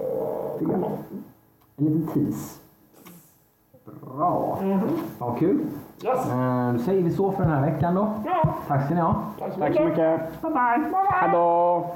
Speaker 2: En liten tease. Bra.
Speaker 1: Mhm.
Speaker 2: Ja, kul.
Speaker 1: Yes.
Speaker 2: Eh, Då säger vi så för den här veckan då.
Speaker 1: Ja,
Speaker 2: Tack ska ni ha.
Speaker 1: tack så
Speaker 3: Tack så mycket.
Speaker 1: Bye bye. Bye bye.
Speaker 3: Hej då!